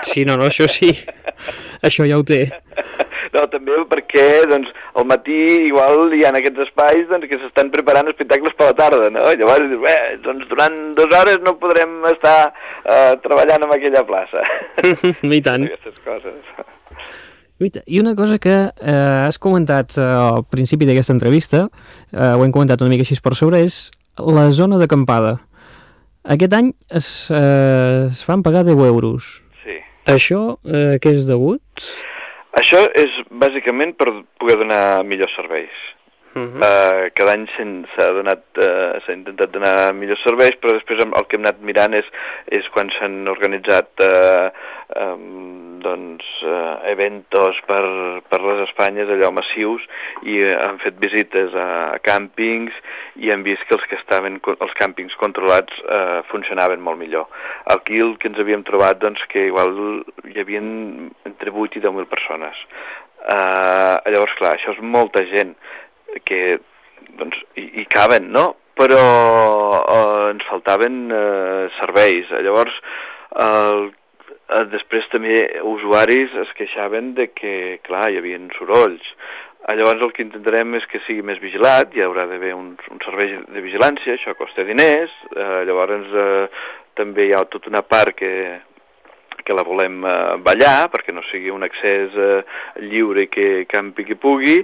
Sí, no, no, això sí. Això ja ho té. No, també perquè doncs, al matí igual hi ha aquests espais doncs, que s'estan preparant espectacles per la tarda, no? Llavors dius, bé, doncs durant dues hores no podrem estar eh, treballant en aquella plaça. (laughs) I tant. Aquestes coses. I una cosa que eh, has comentat eh, al principi d'aquesta entrevista, eh, ho hem comentat una mica així per sobre, és la zona d'acampada. Aquest any es, eh, es fan pagar 10 euros. Sí. Això eh, què és degut? Això és bàsicament per poder donar millors serveis. Uh cada any s'ha donat, eh, s'ha intentat donar millors serveis, però després el que hem anat mirant és, és quan s'han organitzat eh, um, doncs, eh, eventos per, per les Espanyes, allò massius, i han fet visites a, a càmpings i hem vist que els que estaven, els càmpings controlats eh, funcionaven molt millor. Aquí el que ens havíem trobat, doncs, que igual hi havia entre 8 i 10.000 persones. Uh, llavors, clar, això és molta gent que doncs, hi, hi caben, no? Però uh, ens faltaven uh, serveis. Llavors, el, uh, després també usuaris es queixaven de que, clar, hi havia sorolls. Uh, llavors el que intentarem és que sigui més vigilat, hi haurà d'haver un, un servei de vigilància, això costa diners, uh, llavors uh, també hi ha tota una part que, que la volem eh, ballar perquè no sigui un accés eh, lliure que campi qui pugui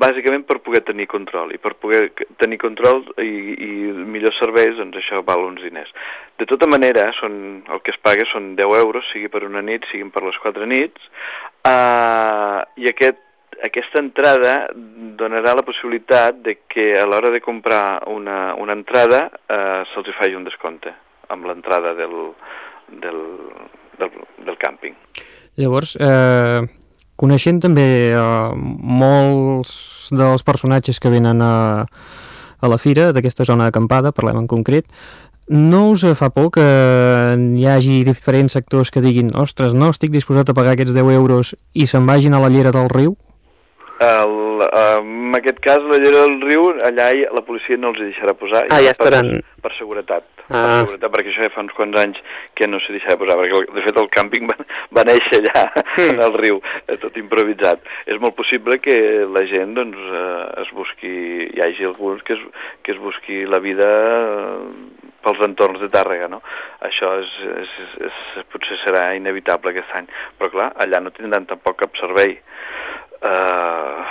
bàsicament per poder tenir control i per poder tenir control i, i millors serveis, doncs això val uns diners. De tota manera, són, el que es paga són 10 euros, sigui per una nit, siguin per les quatre nits, eh, i aquest, aquesta entrada donarà la possibilitat de que a l'hora de comprar una, una entrada eh, se'ls faci un descompte amb l'entrada del, del, del, del càmping. Llavors, eh, coneixent també eh, molts dels personatges que venen a, a la fira, d'aquesta zona acampada, parlem en concret, no us fa por que hi hagi diferents sectors que diguin ostres, no estic disposat a pagar aquests 10 euros i se'n vagin a la llera del riu? El, en aquest cas, la llera del riu, allà la policia no els deixarà posar. Ah, ja per, estaran. Per seguretat. Per Ah. seguretat, perquè això ja fa uns quants anys que no s'hi deixava posar, perquè de fet el càmping va, va néixer allà, en el riu, eh, tot improvisat. És molt possible que la gent, doncs, eh, es busqui, hi hagi alguns que es, que es busqui la vida eh, pels entorns de Tàrrega, no? Això és, és, és, és, potser serà inevitable aquest any. Però clar, allà no tindran tampoc cap servei. Uh,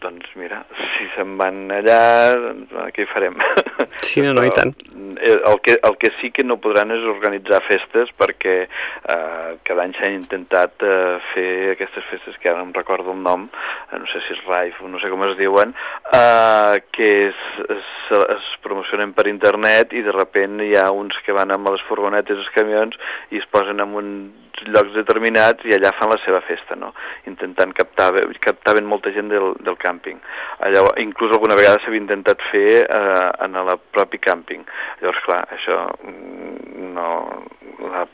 doncs mira, (laughs) si se'n van allà, doncs, eh, què farem? (laughs) Sí, no, no, i tant. Eh, El que, el que sí que no podran és organitzar festes perquè eh, cada any s'han intentat eh, fer aquestes festes que ara no em recordo el nom, eh, no sé si és Raif o no sé com es diuen, eh, que es, es, es promocionen per internet i de repent hi ha uns que van amb les furgonetes, els camions i es posen en uns llocs determinats i allà fan la seva festa, no? Intentant captar, captaven molta gent del, del càmping. Allò, inclús alguna vegada s'havia intentat fer eh, en el propi càmping. Llavors, clar, això mm, no... La,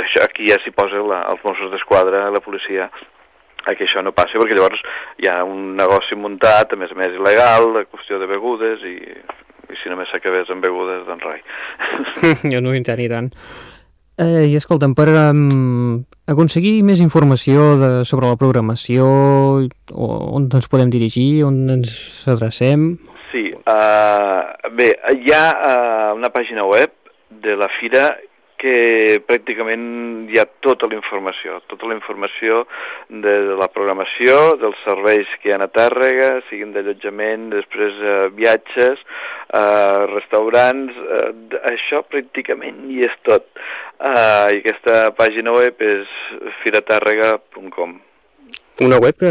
això, aquí ja s'hi posa la, els Mossos d'Esquadra, la policia, a que això no passi, perquè llavors hi ha un negoci muntat, a més a més il·legal, la qüestió de begudes, i, i si només s'acabés amb begudes, doncs rai. (laughs) jo no i tant. Eh, I escolta'm, per um, aconseguir més informació de, sobre la programació, o, on ens podem dirigir, on ens adrecem... Sí, uh, bé, hi ha uh, una pàgina web de la fira que pràcticament hi ha tota la informació, tota la informació de la programació, dels serveis que hi ha a Tàrrega, siguin d'allotjament, després eh, viatges, eh, restaurants, eh, això pràcticament hi és tot. Eh, I aquesta pàgina web és firatàrrega.com. Una web que,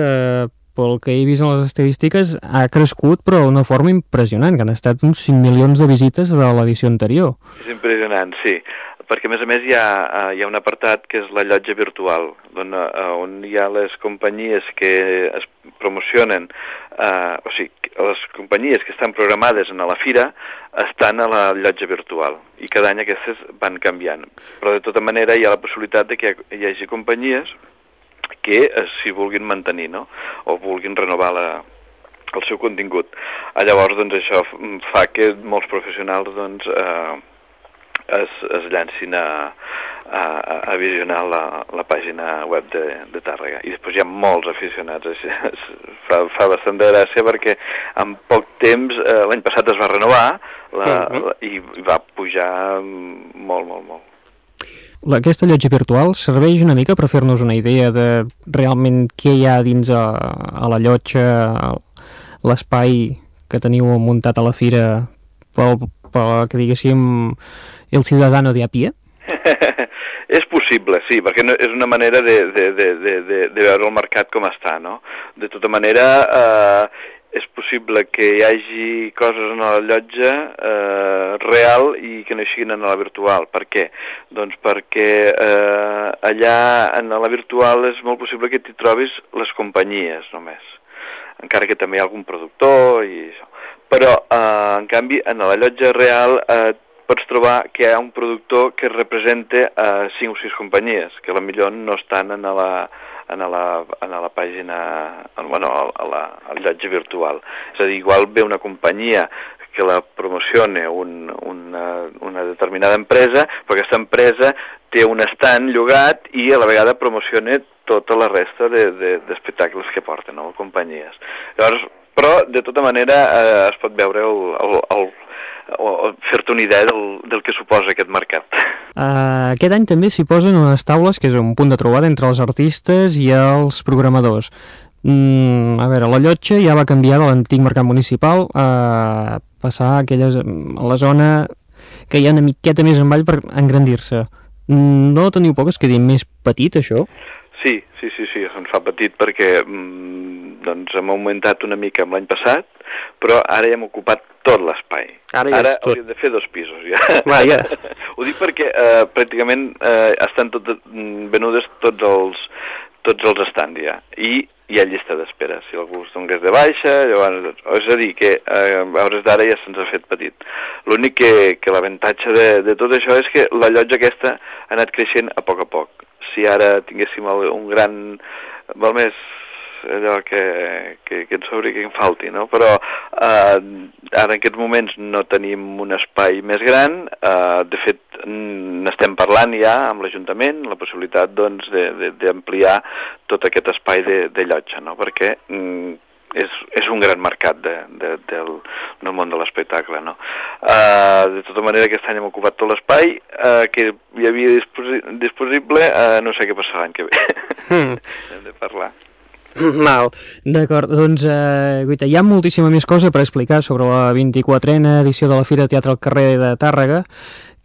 pel que he vist en les estadístiques, ha crescut però d'una forma impressionant, que han estat uns 5 milions de visites de l'edició anterior. És impressionant, sí, perquè a més a més hi ha, eh, hi ha un apartat que és la llotja virtual, on, eh, on hi ha les companyies que es promocionen, eh, o sigui, les companyies que estan programades en la fira estan a la llotja virtual i cada any aquestes van canviant. Però de tota manera hi ha la possibilitat de que hi hagi companyies que eh, s'hi vulguin mantenir, no? O vulguin renovar la, el seu contingut. Ah, llavors, doncs, això f- fa que molts professionals, doncs, eh, es, es llancin a, a, a visionar la, la pàgina web de, de Tàrrega. I després hi ha molts aficionats. Així, es- fa, fa bastant de gràcia perquè en poc temps, eh, l'any passat es va renovar la, Mhm. la, i va pujar mm, molt, molt, molt. Aquesta llotja virtual serveix una mica per fer-nos una idea de realment què hi ha dins a, a la llotja, l'espai que teniu muntat a la fira pel, pel que diguéssim el ciudadano de a pie? (laughs) és possible, sí, perquè no, és una manera de, de, de, de, de veure el mercat com està, no? De tota manera, eh, és possible que hi hagi coses en la llotja eh, real i que no siguin en la virtual. Per què? Doncs perquè eh, allà en la virtual és molt possible que t'hi trobis les companyies només, encara que també hi ha algun productor i això. Però, eh, en canvi, en la llotja real eh, pots trobar que hi ha un productor que representa eh, 5 o 6 companyies, que millor no estan en la, en la, en la pàgina, en, bueno, a la, al llotja virtual. És a dir, igual ve una companyia que la promocione un, una, una determinada empresa, però aquesta empresa té un estant llogat i a la vegada promociona tota la resta d'espectacles de, de, que porten, no? companyies. Llavors, però, de tota manera, eh, es pot veure el, el, el, o, fer-te una idea del, del que suposa aquest mercat. Uh, aquest any també s'hi posen unes taules, que és un punt de trobada entre els artistes i els programadors. Mm, a veure, la llotja ja va canviar de l'antic mercat municipal a passar a, aquelles, a la zona que hi ha una miqueta més envall per engrandir-se. Mm, no teniu por que es quedi més petit, això? Sí, sí, sí, sí, ens fa petit perquè mm, doncs hem augmentat una mica amb l'any passat, però ara ja hem ocupat tot l'espai. Ara ja ara tot. hauríem de fer dos pisos, ja. Va, ja. (laughs) Ho dic perquè eh, pràcticament eh, estan tot, mm, venudes tots els, tots els estants ja, i hi ha llista d'espera. Si algú es donés de baixa, llavors... És a dir, que eh, a hores d'ara ja se'ns ha fet petit. L'únic que, que l'avantatge de, de tot això és que la llotja aquesta ha anat creixent a poc a poc. Si ara tinguéssim un gran... Val més allò que, que, que ens sobri que en falti, no? Però eh, ara en aquests moments no tenim un espai més gran, eh, de fet n'estem parlant ja amb l'Ajuntament, la possibilitat doncs d'ampliar tot aquest espai de, de llotja, no? Perquè mm, és, és un gran mercat de, de, del, del món de l'espectacle, no? Uh, de tota manera, aquest any hem ocupat tot l'espai uh, que hi havia disposi disponible, uh, no sé què passarà l'any que ve. Mm. (laughs) hem de parlar. (laughs) Mal. D'acord, doncs, eh, guaita, hi ha moltíssima més cosa per explicar sobre la 24a edició de la Fira de Teatre al carrer de Tàrrega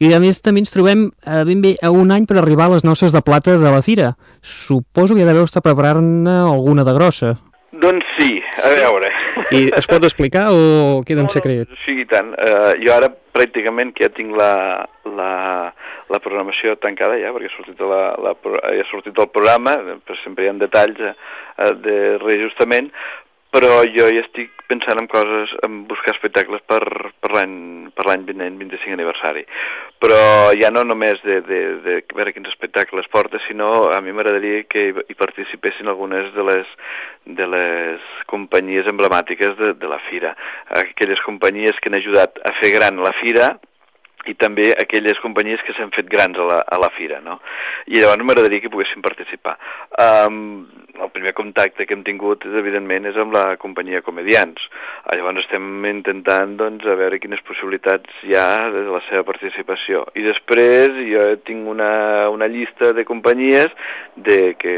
i a més també ens trobem eh, ben bé a un any per arribar a les noces de plata de la Fira. Suposo que ja deveu estar preparant-ne alguna de grossa. Doncs sí, a veure. I es pot explicar o queda en secret? Sí, i tant. Uh, jo ara pràcticament que ja tinc la, la, la programació tancada ja, perquè ha sortit, la, la, pro- ha sortit el programa, però sempre hi ha detalls eh, de reajustament, però jo ja estic pensant en coses, en buscar espectacles per, per l'any vinent, 25 aniversari. Però ja no només de, de, de veure quins espectacles porta, sinó a mi m'agradaria que hi participessin algunes de les, de les companyies emblemàtiques de, de la fira. Aquelles companyies que han ajudat a fer gran la fira i també aquelles companyies que s'han fet grans a la, a la fira, no? I llavors m'agradaria que poguessin participar. Um, el primer contacte que hem tingut, és, evidentment, és amb la companyia Comedians. Ah, Llavors estem intentant, doncs, a veure quines possibilitats hi ha de la seva participació. I després jo tinc una, una llista de companyies de que,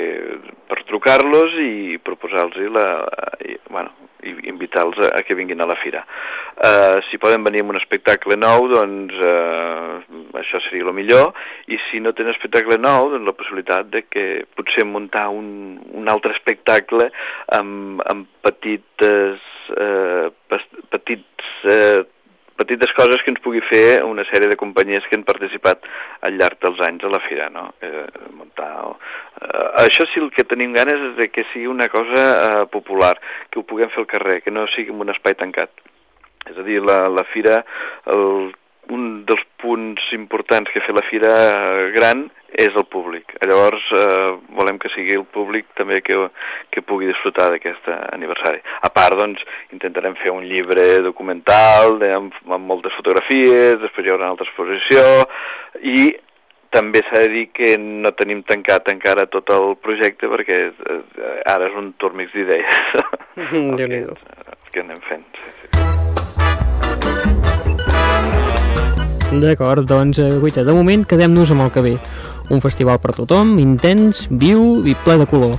per trucar-los i proposar-los la, i, bueno, i invitar-los a, a que vinguin a la fira. Uh, si poden venir amb un espectacle nou, doncs uh, això seria el millor, i si no tenen espectacle nou, doncs la possibilitat de que potser muntar un, un altre espectacle amb, amb petites, uh, petits, uh, petites coses que ens pugui fer una sèrie de companyies que han participat al llarg dels anys a la fira, no? Eh, muntar... Eh, això sí, el que tenim ganes és de que sigui una cosa eh, popular, que ho puguem fer al carrer, que no sigui en un espai tancat. És a dir, la, la fira, el, un dels punts importants que fer la fira gran és el públic. Llavors, eh, volem que sigui el públic també que, que pugui disfrutar d'aquest aniversari. A part, doncs, intentarem fer un llibre documental de, amb, amb moltes fotografies, després hi haurà una altra exposició, i també s'ha de dir que no tenim tancat encara tot el projecte perquè eh, ara és un turmix d'idees (laughs) Déu-n'hi-do. el que anem fent. Sí, sí. D'acord, doncs, eh, guaita, de moment quedem-nos amb el que ve. Un festival per tothom, intens, viu i ple de color.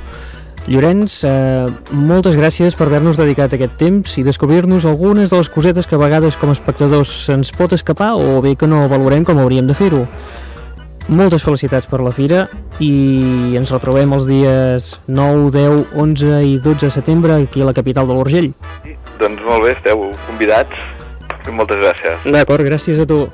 Llorenç, eh, moltes gràcies per haver-nos dedicat aquest temps i descobrir-nos algunes de les cosetes que a vegades com a espectadors se'ns pot escapar o bé que no valorem com hauríem de fer-ho. Moltes felicitats per la fira i ens retrobem els dies 9, 10, 11 i 12 de setembre aquí a la capital de l'Urgell. Sí, Doncs molt bé, esteu convidats i moltes gràcies. D'acord, gràcies a tu.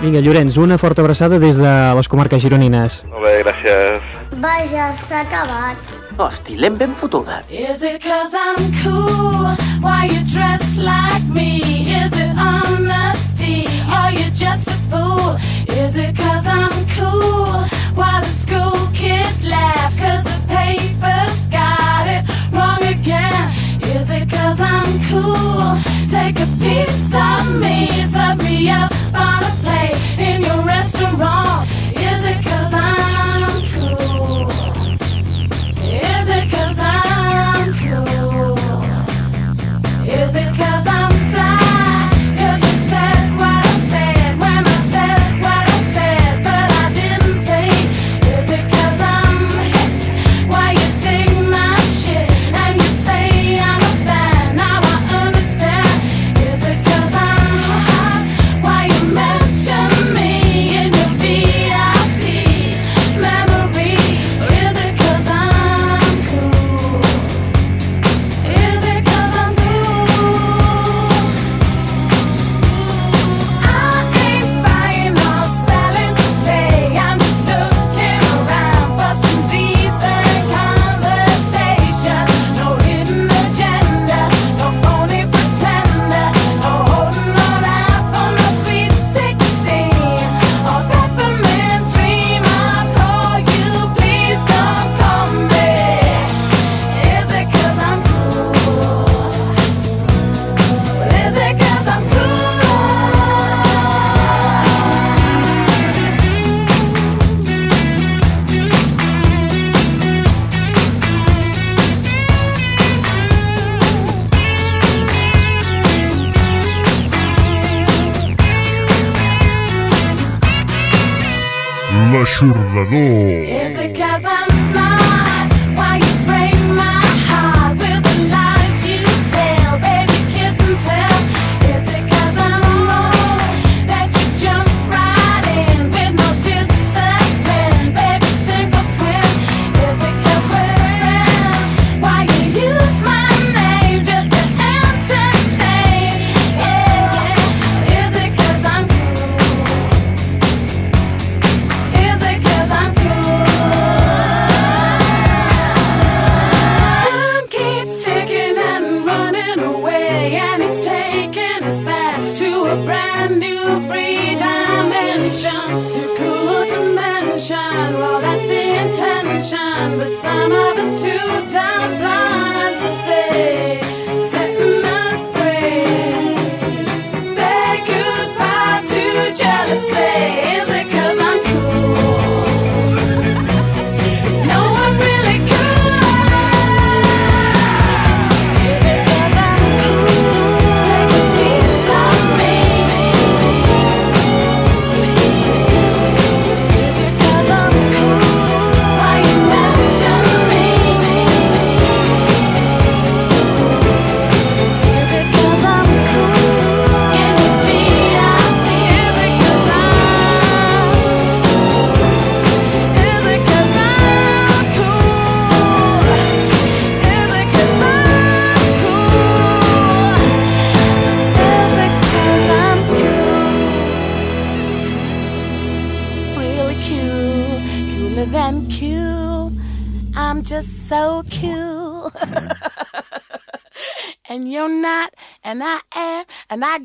Vinga, Llorenç, una forta abraçada des de les comarques gironines. Molt bé, gràcies. Vaja, s'ha acabat. Hosti, l'hem ben fotuda. Is it cause I'm cool? Why you dress like me? Is it honesty? Are you just a fool? Is it cause I'm cool? Why the school kids laugh? Cause the paper's got it wrong again. Is it cause I'm cool? Take a piece of me, set me up on a plate in your restaurant. Is it cause I'm cool?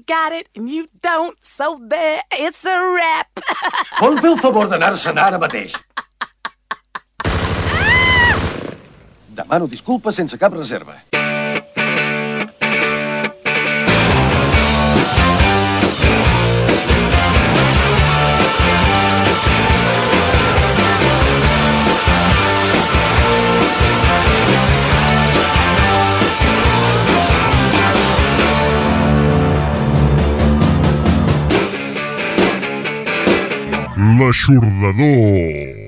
got it and you don't, so there, it's a wrap. (laughs) Vol fer el favor d'anar-se'n ara mateix? (laughs) Demano disculpes sense cap reserva. l'aixordador.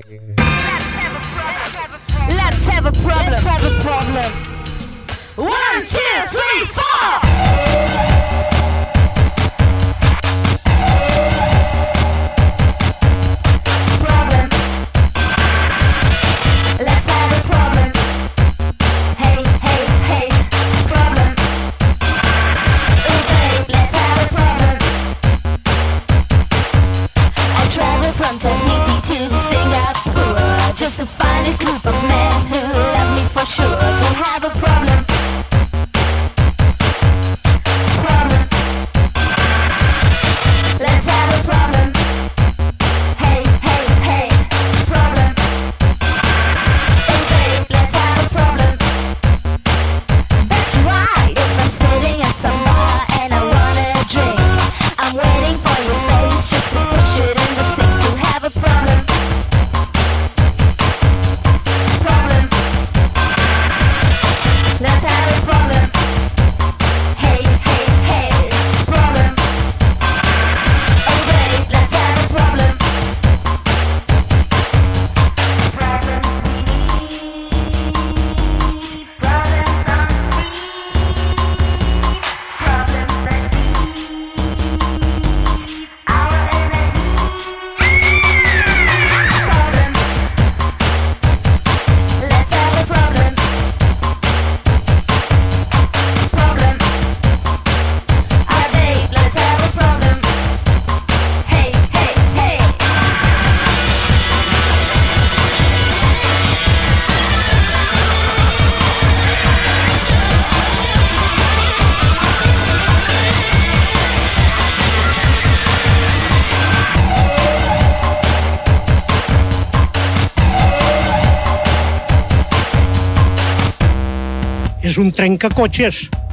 Clínica Cotis.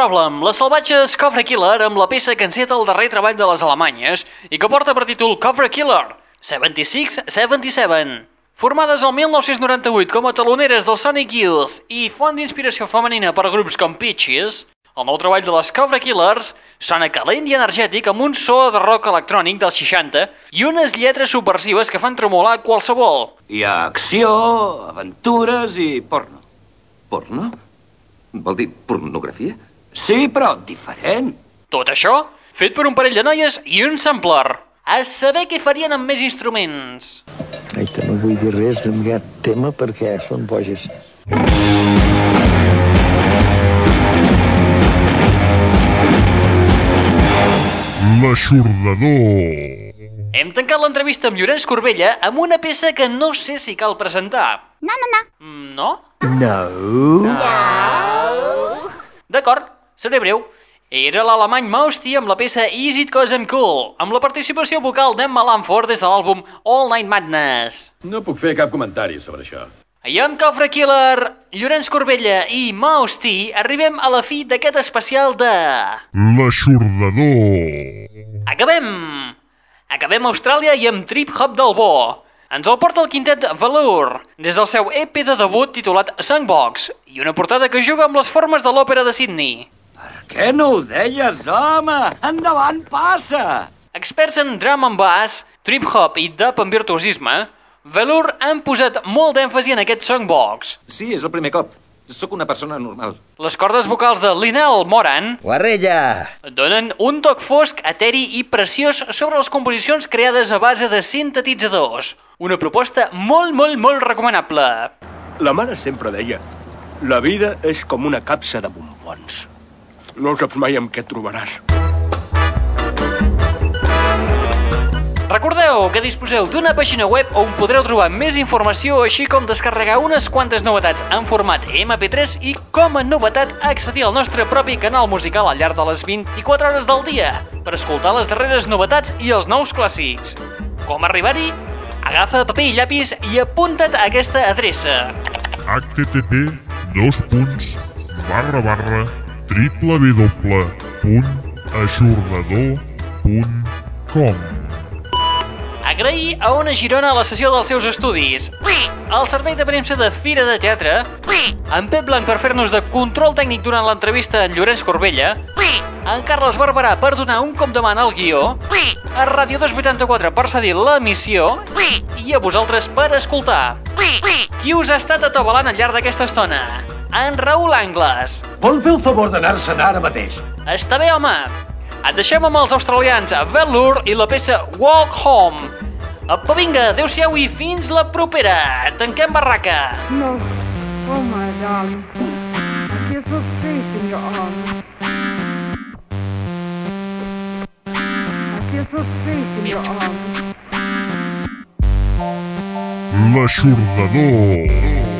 Problem, les salvatges Cobra Killer amb la peça que enceta el darrer treball de les alemanyes i que porta per títol Cobra Killer 76-77. Formades el 1998 com a taloneres del Sonic Youth i font d'inspiració femenina per grups com Peaches, el nou treball de les Cobra Killers sona calent i energètic amb un so de rock electrònic dels 60 i unes lletres subversives que fan tremolar qualsevol. Hi ha acció, aventures i porno. Porno? Vol dir pornografia? Sí, però diferent. Tot això fet per un parell de noies i un sampler. A saber què farien amb més instruments. Ai, que no vull dir res en aquest tema perquè són boges. L'aixordador. Hem tancat l'entrevista amb Llorenç Corbella amb una peça que no sé si cal presentar. No, no, no. Mm, No? No. D'acord, seré breu. Era l'alemany Mausti amb la peça Is It Cause I'm Cool, amb la participació vocal d'Emma Lamford des de l'àlbum All Night Madness. No puc fer cap comentari sobre això. I amb Cofre Killer, Llorenç Corbella i Mausti arribem a la fi d'aquest especial de... L'aixordador. Acabem! Acabem a Austràlia i amb Trip Hop del Bo. Ens el porta el quintet Velour, des del seu EP de debut titulat Songbox, i una portada que juga amb les formes de l'òpera de Sydney. Què no ho deies, home? Endavant, passa! Experts en drum and bass, trip hop i dub amb virtuosisme, Velour han posat molt d'èmfasi en aquest songbox. Sí, és el primer cop. Sóc una persona normal. Les cordes vocals de Linel Moran Guarrella! donen un toc fosc, eteri i preciós sobre les composicions creades a base de sintetitzadors. Una proposta molt, molt, molt recomanable. La mare sempre deia la vida és com una capsa de bombons. No saps mai amb què et trobaràs. Recordeu que disposeu d'una pàgina web on podreu trobar més informació, així com descarregar unes quantes novetats en format MP3 i, com a novetat, accedir al nostre propi canal musical al llarg de les 24 hores del dia per escoltar les darreres novetats i els nous clàssics. Com arribar-hi? Agafa paper i llapis i apunta't a aquesta adreça. http dos punts barra barra www.aixordador.com Agrair a Ona Girona la sessió dels seus estudis. El servei de premsa de Fira de Teatre. En Pep Blanc per fer-nos de control tècnic durant l'entrevista en Llorenç Corbella. En Carles Barberà per donar un cop de mà al guió. A Ràdio 284 per cedir l'emissió. I a vosaltres per escoltar. Qui us ha estat atabalant al llarg d'aquesta estona? En Raül Angles. Vol fer el favor d'anar-se'n ara mateix? Està bé, home. Et deixem amb els australians Velour i la peça Walk Home. Apa, vinga, adeu-siau i fins la propera. Tanquem barraca. No. Oh, my darling. I feel so safe in your arms. I feel so safe in your arms. L'aixordador.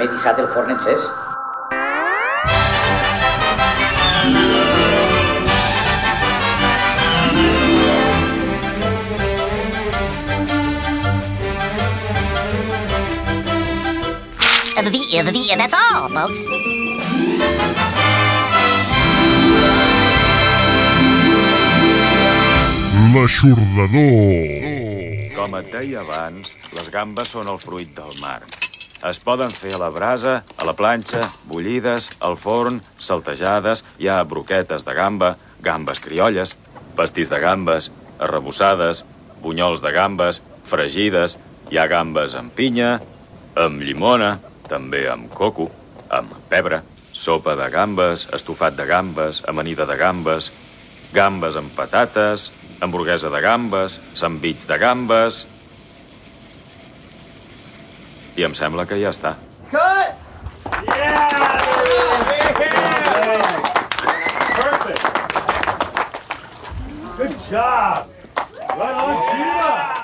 M'he dissat el forn encès. The, the, that's all, folks. L'aixordador. Com et deia abans, les gambes són el fruit del mar. Es poden fer a la brasa, a la planxa, bullides, al forn, saltejades, hi ha broquetes de gamba, gambes criolles, pastís de gambes, arrebossades, bunyols de gambes, fregides, hi ha gambes amb pinya, amb llimona, també amb coco, amb pebre, sopa de gambes, estofat de gambes, amanida de gambes, gambes amb patates, hamburguesa de gambes, sandvich de gambes... I em sembla que ja està. Cut! Good job. Right on cue.